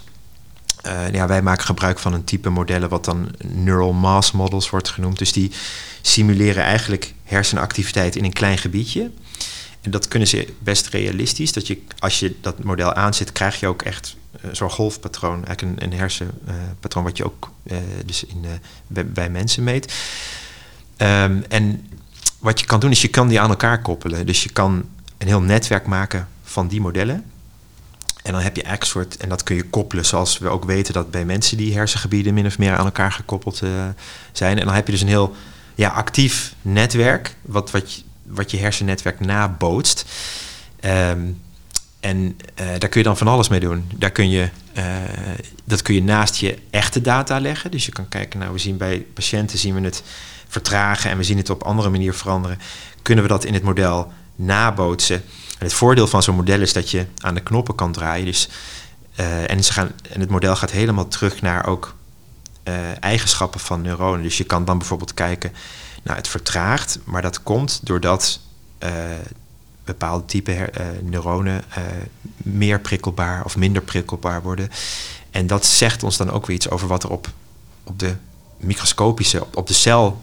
Uh, ja, wij maken gebruik van een type modellen wat dan neural mass models wordt genoemd. Dus die simuleren eigenlijk hersenactiviteit in een klein gebiedje. En dat kunnen ze best realistisch. Dat je, als je dat model aanzet, krijg je ook echt uh, zo'n golfpatroon. Eigenlijk een, hersenpatroon wat je ook dus in, bij, bij, mensen meet. Um, en wat je kan doen is je kan die aan elkaar koppelen. Dus je kan een heel netwerk maken van die modellen. En dan heb je eigenlijk soort, en dat kun je koppelen zoals we ook weten dat bij mensen die hersengebieden min of meer aan elkaar gekoppeld uh, zijn. En dan heb je dus een heel ja, actief netwerk, wat, wat, je, wat je hersennetwerk nabootst. Um, en uh, daar kun je dan van alles mee doen. Daar kun je, uh, dat kun je naast je echte data leggen. Dus je kan kijken, nou we zien bij patiënten zien we het vertragen en we zien het op andere manier veranderen, kunnen we dat in het model nabootsen. En het voordeel van zo'n model is dat je aan de knoppen kan draaien. Dus, uh, en, ze gaan, en het model gaat helemaal terug naar ook uh, eigenschappen van neuronen. Dus je kan dan bijvoorbeeld kijken, nou het vertraagt, maar dat komt doordat uh, bepaalde type neuronen meer prikkelbaar of minder prikkelbaar worden. En dat zegt ons dan ook weer iets over wat er op, op de microscopische, op, op de cel,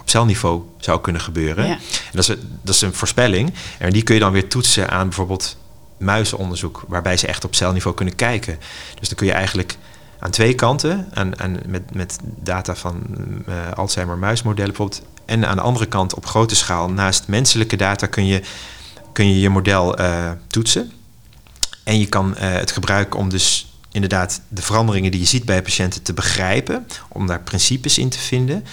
op celniveau zou kunnen gebeuren. Ja. En dat, is, dat is een voorspelling. En die kun je dan weer toetsen aan bijvoorbeeld muizenonderzoek, waarbij ze echt op celniveau kunnen kijken. Dus dan kun je eigenlijk aan twee kanten, aan, aan, met, met data van uh, Alzheimer muismodellen bijvoorbeeld, en aan de andere kant op grote schaal, naast menselijke data, kun je kun je, je model uh, toetsen. En je kan het gebruiken om dus inderdaad de veranderingen die je ziet bij patiënten te begrijpen, om daar principes in te vinden.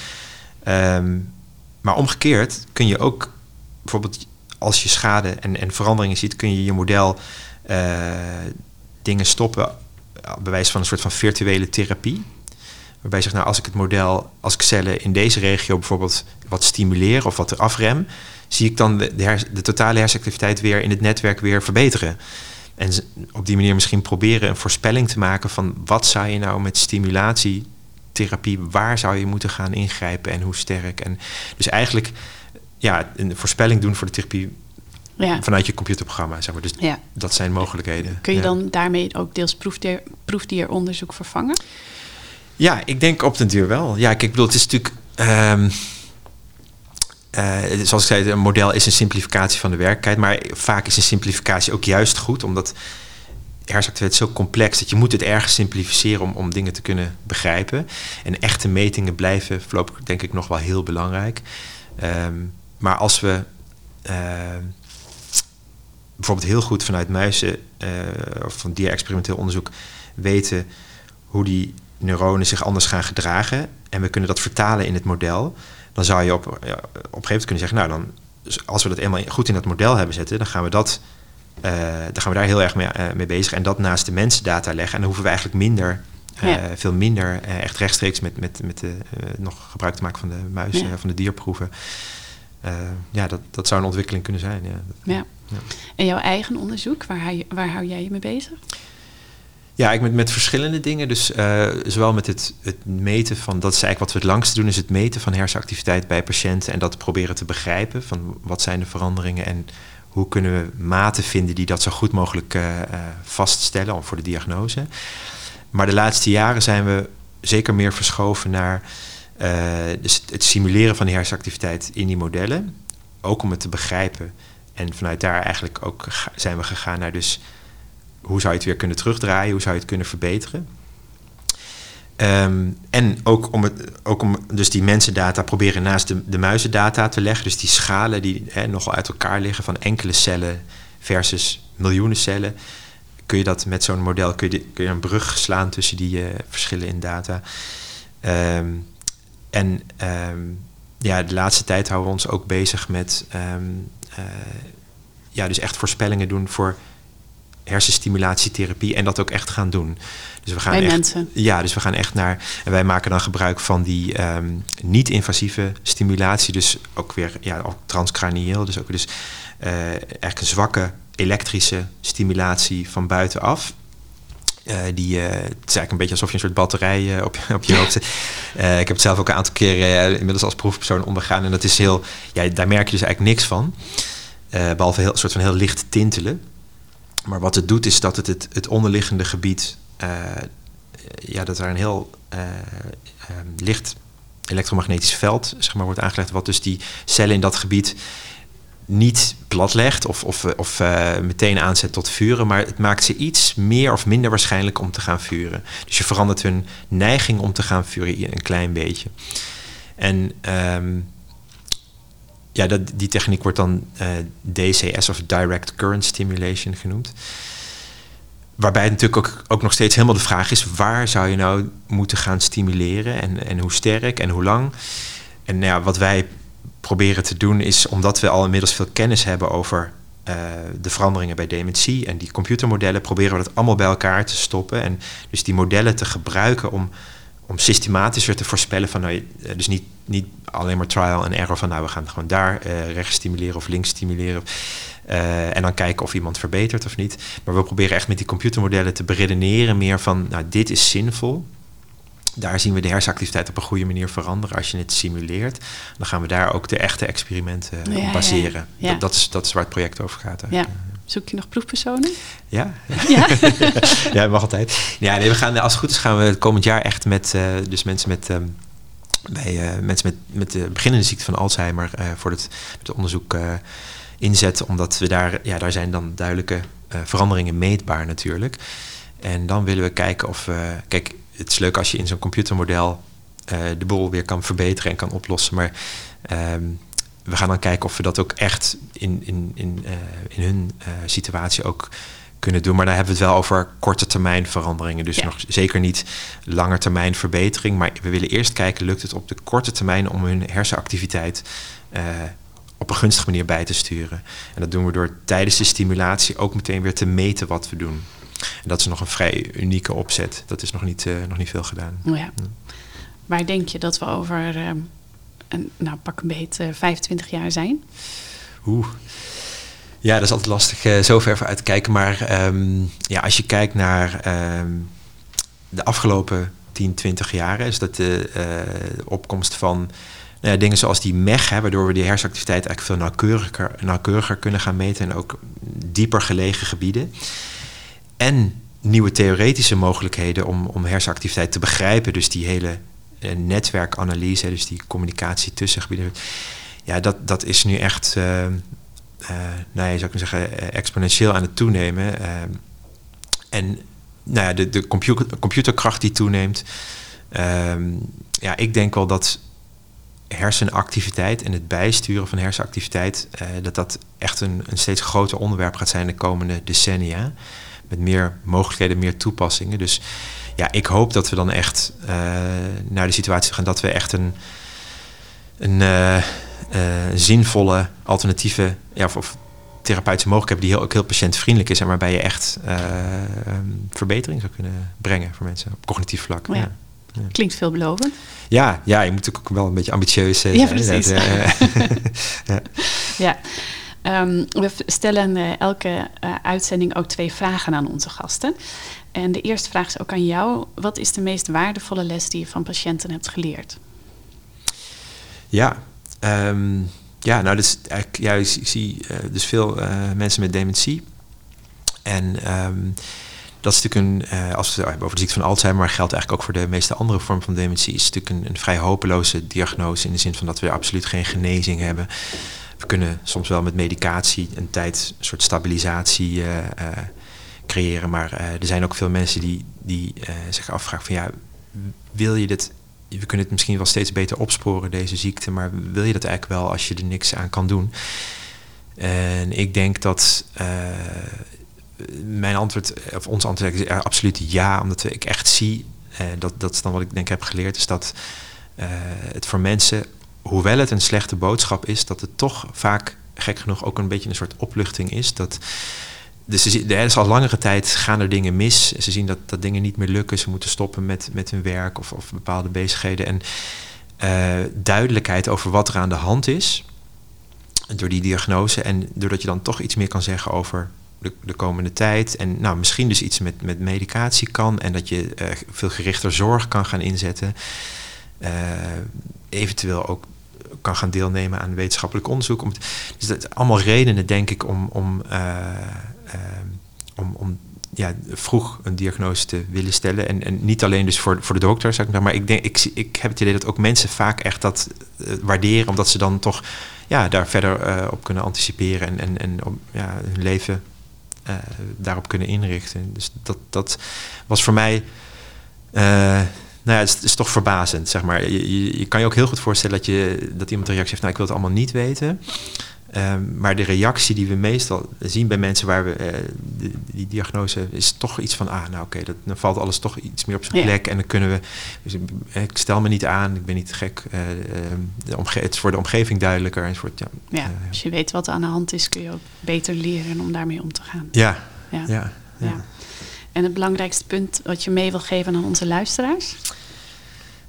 Um, maar omgekeerd kun je ook bijvoorbeeld als je schade en, en veranderingen ziet, kun je je model uh, dingen stoppen bij wijze van een soort van virtuele therapie. Waarbij je zegt, nou als ik het model, als ik cellen in deze regio bijvoorbeeld wat stimuleer of wat afrem, zie ik dan de, de, de totale hersenactiviteit weer in het netwerk weer verbeteren. En op die manier misschien proberen een voorspelling te maken van wat zou je nou met stimulatietherapie, waar zou je moeten gaan ingrijpen en hoe sterk. En dus eigenlijk ja, een voorspelling doen voor de therapie ja. vanuit je computerprogramma. Zeg maar. Dus ja. dat zijn mogelijkheden. Kun je dan daarmee ook deels proefdier, proefdieronderzoek vervangen? Ja, ik denk op den duur wel. Ja, kijk, bedoel, het is natuurlijk. Um, uh, zoals ik zei, een model is een simplificatie van de werkelijkheid. Maar vaak is een simplificatie ook juist goed, omdat hersenactiviteit zo complex dat je moet het ergens simplificeren om, om dingen te kunnen begrijpen. En echte metingen blijven voorlopig denk ik nog wel heel belangrijk. Um, maar als we uh, bijvoorbeeld heel goed vanuit muizen uh, of van dier-experimenteel onderzoek weten hoe die neuronen zich anders gaan gedragen en we kunnen dat vertalen in het model, dan zou je op, ja, op een gegeven moment kunnen zeggen, nou dan, als we dat eenmaal goed in dat model hebben zitten, dan gaan we dat, uh, dan gaan we daar heel erg mee, mee, bezig en dat naast de mensendata leggen en dan hoeven we eigenlijk minder ja. veel minder echt rechtstreeks met, met, met de, nog gebruik te maken van de muizen, ja. van de dierproeven. Ja, dat, dat zou een ontwikkeling kunnen zijn. Ja. ja. En jouw eigen onderzoek, waar waar hou jij je mee bezig? Ja, ik met, met verschillende dingen. Dus uh, zowel met het, het meten van, dat is eigenlijk wat we het langste doen, is het meten van hersenactiviteit bij patiënten en dat proberen te begrijpen van wat zijn de veranderingen en hoe kunnen we maten vinden die dat zo goed mogelijk uh, vaststellen voor de diagnose. Maar de laatste jaren zijn we zeker meer verschoven naar dus het simuleren van die hersenactiviteit in die modellen, ook om het te begrijpen. En vanuit daar eigenlijk ook zijn we gegaan naar dus hoe zou je het weer kunnen terugdraaien, hoe zou je het kunnen verbeteren. Um, en ook om, het, ook om dus die mensendata proberen naast de, de muizendata te leggen. Dus die schalen die nogal uit elkaar liggen van enkele cellen versus miljoenen cellen. Kun je dat met zo'n model, kun je, kun je een brug slaan tussen die uh, verschillen in data. Um, en um, ja, de laatste tijd houden we ons ook bezig met uh, ja, dus echt voorspellingen doen voor hersenstimulatietherapie en dat ook echt gaan doen. Dus we gaan Bij echt, mensen. Ja, dus we gaan echt naar. En wij maken dan gebruik van die um, niet-invasieve stimulatie. Dus ook weer ja, ook transcranieel. Dus ook dus uh, eigenlijk een zwakke elektrische stimulatie van buitenaf. Uh, die, uh, het is eigenlijk een beetje alsof je een soort batterij uh, op, op je hoofd zet. ik heb het zelf ook een aantal keren inmiddels als proefpersoon ondergaan. En dat is heel, ja, daar merk je dus eigenlijk niks van. behalve heel, een soort van heel licht tintelen. Maar wat het doet is dat het het, het onderliggende gebied, ja, dat er een heel licht elektromagnetisch veld zeg maar, wordt aangelegd. Wat dus die cellen in dat gebied niet platlegt of, of, of uh, meteen aanzet tot vuren, maar het maakt ze iets meer of minder waarschijnlijk om te gaan vuren. Dus je verandert hun neiging om te gaan vuren een klein beetje. En um, ja, dat, die techniek wordt dan eh, DCS of Direct Current Stimulation genoemd. Waarbij het natuurlijk ook, ook nog steeds helemaal de vraag is: waar zou je nou moeten gaan stimuleren en, en hoe sterk en hoe lang? En nou ja, wat wij proberen te doen is, omdat we al inmiddels veel kennis hebben over uh, de veranderingen bij dementie en die computermodellen, proberen we dat allemaal bij elkaar te stoppen. En dus die modellen te gebruiken om, om systematischer te voorspellen van, nou, eh, dus niet, niet alleen maar trial en error van, nou we gaan gewoon daar uh, rechts stimuleren of links stimuleren. Uh, en dan kijken of iemand verbetert of niet. Maar we proberen echt met die computermodellen te beredeneren meer van, nou dit is zinvol. daar zien we de hersenactiviteit op een goede manier veranderen. Als je het simuleert, dan gaan we daar ook de echte experimenten eh, op baseren. Dat, dat, is, dat is waar het project over gaat. Ja. Zoek je nog proefpersonen? Ja, ja? ja mag altijd. Ja, nee, we gaan, als het goed is gaan we komend jaar echt met uh, dus mensen met... Um, bij uh, mensen met, met de beginnende ziekte van Alzheimer uh, voor het, het onderzoek inzetten. Omdat we daar, ja, daar zijn dan duidelijke veranderingen meetbaar natuurlijk. En dan willen we kijken of we. Kijk, het is leuk als je in zo'n computermodel de boel weer kan verbeteren en kan oplossen. Maar um, we gaan dan kijken of we dat ook echt in, in, in, uh, in hun uh, situatie ook kunnen doen. Maar dan hebben we het wel over korte termijn veranderingen. Dus ja. nog zeker niet lange termijn verbetering. Maar we willen eerst kijken, lukt het op de korte termijn om hun hersenactiviteit op een gunstige manier bij te sturen. En dat doen we door tijdens de stimulatie ook meteen weer te meten wat we doen. En dat is nog een vrij unieke opzet. Dat is nog niet, nog niet veel gedaan. Oh ja. Waar denk je dat we over, uh, een, nou pak een beet, uh, 25 jaar zijn? Oeh. Ja, dat is altijd lastig uh, zo ver uit te kijken. Maar um, ja, als je kijkt naar um, de afgelopen 10, 20 jaar, is dat de opkomst van nou dingen zoals die MEG, waardoor we die hersenactiviteit eigenlijk veel nauwkeuriger, nauwkeuriger kunnen gaan meten en ook dieper gelegen gebieden en nieuwe theoretische mogelijkheden om, om hersenactiviteit te begrijpen. Dus die hele netwerkanalyse, dus die communicatie tussen gebieden. Ja, dat, dat is nu echt, uh, uh, nou ja, zou ik zeggen, exponentieel aan het toenemen. en nou ja, de, de computer, computerkracht die toeneemt. Ehm, ja, ik denk wel dat hersenactiviteit en het bijsturen van hersenactiviteit, dat dat echt een, een steeds groter onderwerp gaat zijn de komende decennia met meer mogelijkheden, meer toepassingen. Dus ja, ik hoop dat we dan echt uh, naar de situatie gaan dat we echt een, een uh, uh, zinvolle alternatieve ja, of, of, therapeutische mogelijkheid hebben die heel, ook heel patiëntvriendelijk is en waarbij je echt um, verbetering zou kunnen brengen voor mensen op cognitief vlak. Ja. Ja. Ja. Klinkt veelbelovend. Ja, ja, je moet ook wel een beetje ambitieus zijn. Ja, precies. ja. ja. Um, we stellen uh, elke uh, uitzending ook twee vragen aan onze gasten. En de eerste vraag is ook aan jou. Wat is de meest waardevolle les die je van patiënten hebt geleerd? Ja, um, ja nou, dus, ja, ik, ik zie uh, dus veel mensen met dementie. En um, dat is natuurlijk een, als we het hebben over de ziekte van Alzheimer, maar geldt eigenlijk ook voor de meeste andere vormen van dementie, is natuurlijk een, een vrij hopeloze diagnose in de zin van dat we absoluut geen genezing hebben. We kunnen soms wel met medicatie een tijd een soort stabilisatie creëren. Maar uh, er zijn ook veel mensen die, die zich afvragen van ja, wil je dit... We kunnen het misschien wel steeds beter opsporen, deze ziekte. Maar wil je dat eigenlijk wel als je er niks aan kan doen? En ik denk dat mijn antwoord, of ons antwoord is absoluut ja. Omdat ik echt zie, dat, dat is dan wat ik denk heb geleerd, is dat het voor mensen hoewel het een slechte boodschap is, dat het toch vaak, gek genoeg, ook een beetje een soort opluchting is. Dat, dus er is al langere tijd gaan er dingen mis. Ze zien dat, dat dingen niet meer lukken. Ze moeten stoppen met, met hun werk of, of bepaalde bezigheden. En uh, duidelijkheid over wat er aan de hand is. Door die diagnose. En doordat je dan toch iets meer kan zeggen over de, de komende tijd. En nou, misschien dus iets met, met medicatie kan. En dat je uh, veel gerichter zorg kan gaan inzetten. Uh, eventueel ook kan gaan deelnemen aan wetenschappelijk onderzoek. Dus dat allemaal redenen, denk ik, om, om, om, om ja, vroeg een diagnose te willen stellen. En, en niet alleen dus voor, voor de dokter, zou ik maar, maar ik, denk, ik, ik heb het idee dat ook mensen vaak echt dat uh, waarderen, omdat ze dan toch ja, daar verder op kunnen anticiperen en, en, en ja, hun leven daarop kunnen inrichten. Dus dat, dat was voor mij nou ja, het is, toch verbazend, zeg maar. Je, je, je, kan je ook heel goed voorstellen dat, je, dat iemand een reactie heeft... nou, ik wil het allemaal niet weten. Um, maar de reactie die we meestal zien bij mensen waar we uh, de, die diagnose is toch iets van, ah, nou oké, okay, dan valt alles toch iets meer op zijn plek ja. en dan kunnen we, dus ik stel me niet aan, ik ben niet gek, uh, de omge het is voor de omgeving duidelijker. En wordt, ja, ja uh, als je weet wat er aan de hand is, kun je ook beter leren om daarmee om te gaan. Ja, ja, ja. ja. En het belangrijkste punt wat je mee wil geven aan onze luisteraars?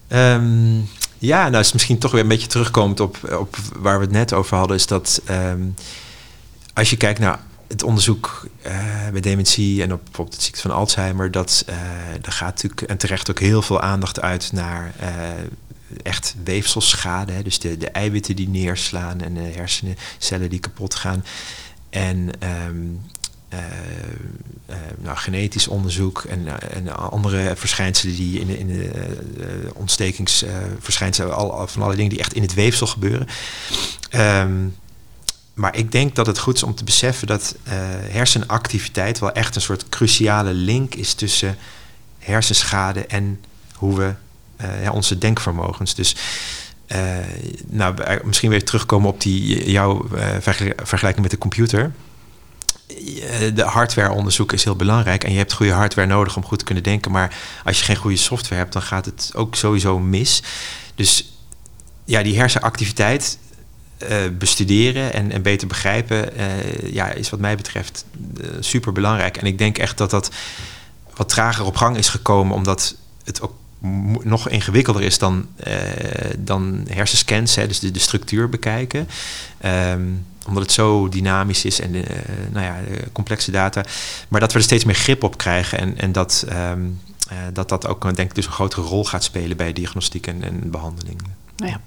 Um, ja, nou is misschien toch weer een beetje terugkomend op, op waar we het net over hadden, is dat um, als je kijkt naar het onderzoek bij dementie en op bijvoorbeeld de ziekte van Alzheimer, dat er gaat natuurlijk en terecht ook heel veel aandacht uit naar echt weefselschade. Hè? Dus de, de eiwitten die neerslaan en de hersencellen die kapot gaan. En um, uh, uh, nou, genetisch onderzoek en, uh, en, andere verschijnselen die in in de ontstekingsverschijnselen, al, van alle dingen die echt in het weefsel gebeuren. Um, maar ik denk dat het goed is om te beseffen dat hersenactiviteit wel echt een soort cruciale link is tussen hersenschade en hoe we ja, onze denkvermogens. Dus nou, misschien weer terugkomen op die, jouw vergelijking met de computer de hardwareonderzoek is heel belangrijk en je hebt goede hardware nodig om goed te kunnen denken. Maar als je geen goede software hebt, dan gaat het ook sowieso mis. Dus ja, die hersenactiviteit uh, bestuderen en, en, beter begrijpen, uh, ja, is wat mij betreft uh, super belangrijk. En ik denk echt dat dat wat trager op gang is gekomen, omdat het ook nog ingewikkelder is dan, dan hersenscans, hè, dus de, structuur bekijken. Um, omdat het zo dynamisch is en uh, nou ja, complexe data. Maar dat we er steeds meer grip op krijgen en, en dat, um, uh, dat dat ook denk ik dus een grotere rol gaat spelen bij diagnostiek en, en behandeling. Nou ja.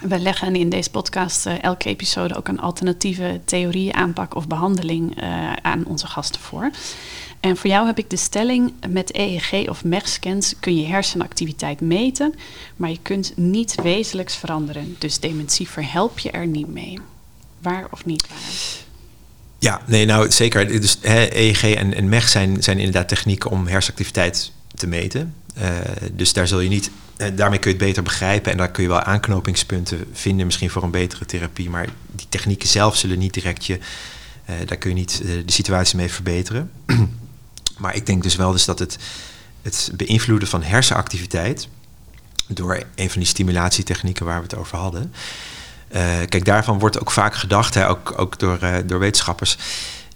We leggen in deze podcast elke episode ook een alternatieve theorie, aanpak of behandeling aan onze gasten voor. En voor jou heb ik de stelling: met EEG of MEG-scans kun je hersenactiviteit meten, maar je kunt niet wezenlijks veranderen. Dus dementie verhelp je er niet mee waar of niet waar? Ja, nee, nou zeker. Dus EEG en, en MEG zijn, zijn inderdaad technieken om hersenactiviteit te meten. Uh, dus daar zul je niet, uh, daarmee kun je het beter begrijpen en daar kun je wel aanknopingspunten vinden, misschien voor een betere therapie. Maar die technieken zelf zullen niet direct je, uh, daar kun je niet de situatie mee verbeteren. maar ik denk dus wel dus dat het, het beïnvloeden van hersenactiviteit door een van die stimulatietechnieken waar we het over hadden, kijk, daarvan wordt ook vaak gedacht, hè, ook, ook door, uh, door wetenschappers.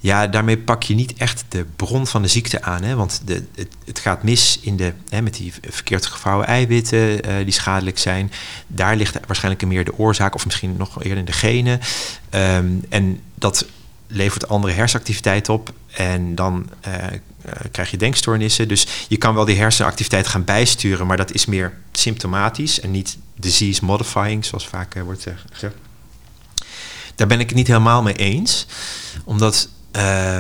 Ja, daarmee pak je niet echt de bron van de ziekte aan. Hè? Want de, het, het gaat mis in de, hè, met die verkeerd gevouwen eiwitten uh, die schadelijk zijn. Daar ligt waarschijnlijk meer de oorzaak, of misschien nog eerder in de genen. Um, en dat levert andere hersenactiviteit op. En dan uh, krijg je denkstoornissen. Dus je kan wel die hersenactiviteit gaan bijsturen, maar dat is meer symptomatisch en niet disease modifying, zoals vaak uh, wordt gezegd. Daar ben ik het niet helemaal mee eens, omdat, uh,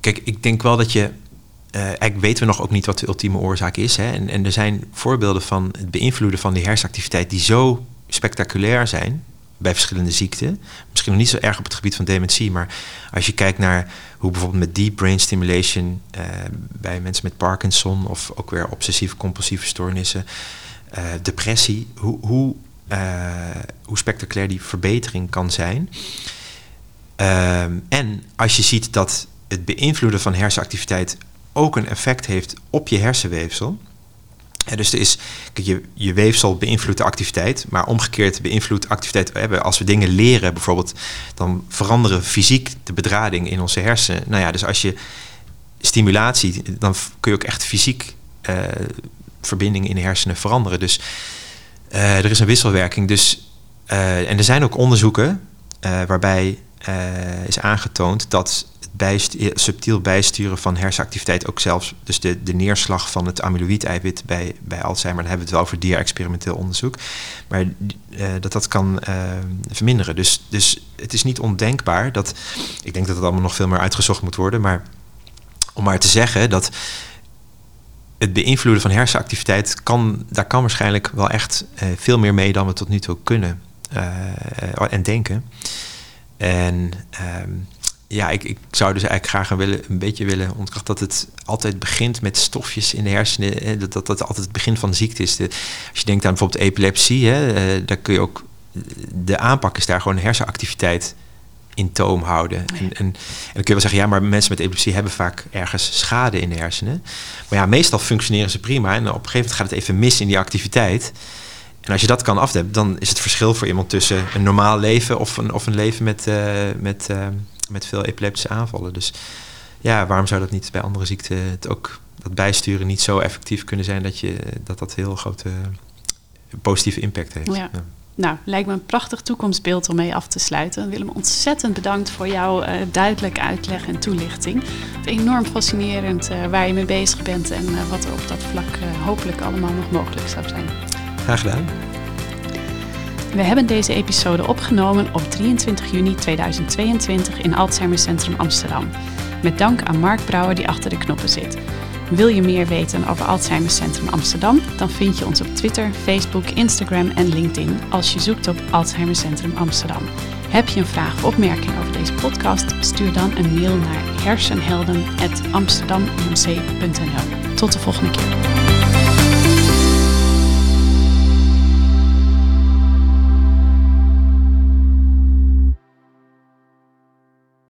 kijk, ik denk wel dat je, uh, eigenlijk weten we nog ook niet wat de ultieme oorzaak is. Hè? En, en er zijn voorbeelden van het beïnvloeden van die hersenactiviteit die zo spectaculair zijn, bij verschillende ziekten. Misschien nog niet zo erg op het gebied van dementie, maar als je kijkt naar hoe bijvoorbeeld met deep brain stimulation uh, bij mensen met Parkinson of ook weer obsessieve compulsieve stoornissen, uh, depressie, hoe, hoe, uh, hoe spectaculair die verbetering kan zijn. Ehm, en als je ziet dat het beïnvloeden van hersenactiviteit ook een effect heeft op je hersenweefsel, dus er is, je, je weefsel beïnvloedt de activiteit, maar omgekeerd beïnvloedt activiteit. Als we dingen leren bijvoorbeeld, dan veranderen fysiek de bedrading in onze hersenen. Nou ja, dus als je stimulatie, dan kun je ook echt fysiek uh, verbindingen in de hersenen veranderen. Dus uh, er is een wisselwerking. Dus, uh, en er zijn ook onderzoeken waarbij is aangetoond dat bijsturen, subtiel bijsturen van hersenactiviteit ook zelfs, dus de, de neerslag van het amyloïd-eiwit bij, bij Alzheimer, dan hebben we het wel over dier-experimenteel onderzoek, maar uh, dat dat kan verminderen. Dus, dus het is niet ondenkbaar dat, ik denk dat het allemaal nog veel meer uitgezocht moet worden, maar om maar te zeggen dat het beïnvloeden van hersenactiviteit kan, daar kan waarschijnlijk wel echt veel meer mee dan we tot nu toe kunnen en denken. En um, ja, ik, ik zou dus eigenlijk graag een, willen, een beetje willen ontkrachten dat het altijd begint met stofjes in de hersenen. Dat dat, dat altijd het begin van de ziekte is. De, als je denkt aan bijvoorbeeld epilepsie, hè, uh, daar kun je ook. De aanpak is daar gewoon hersenactiviteit in toom houden. En, en, en, dan kun je wel zeggen, ja, maar mensen met epilepsie hebben vaak ergens schade in de hersenen. Maar ja, meestal functioneren ze prima. En op een gegeven moment gaat het even mis in die activiteit. En als je dat kan afdekken, dan is het verschil voor iemand tussen een normaal leven of een, of een leven met, uh, met uh, met veel epileptische aanvallen. Dus ja, waarom zou dat niet bij andere ziekten het ook dat bijsturen niet zo effectief kunnen zijn dat je, dat, dat heel grote positieve impact heeft? Ja. Nou, lijkt me een prachtig toekomstbeeld om mee af te sluiten. Willem, ontzettend bedankt voor jouw uh, duidelijke uitleg en toelichting. Het is enorm fascinerend uh, waar je mee bezig bent en uh, wat er op dat vlak hopelijk allemaal nog mogelijk zou zijn. Graag gedaan. We hebben deze episode opgenomen op 23 juni 2022 in Alzheimer Centrum Amsterdam. Met dank aan Mark Brouwer die achter de knoppen zit. Wil je meer weten over Alzheimer Centrum Amsterdam? Dan vind je ons op Twitter, Facebook, Instagram en LinkedIn als je zoekt op Alzheimer Centrum Amsterdam. Heb je een vraag of opmerking over deze podcast? Stuur dan een mail naar hersenhelden.amsterdamumc.nl. Tot de volgende keer.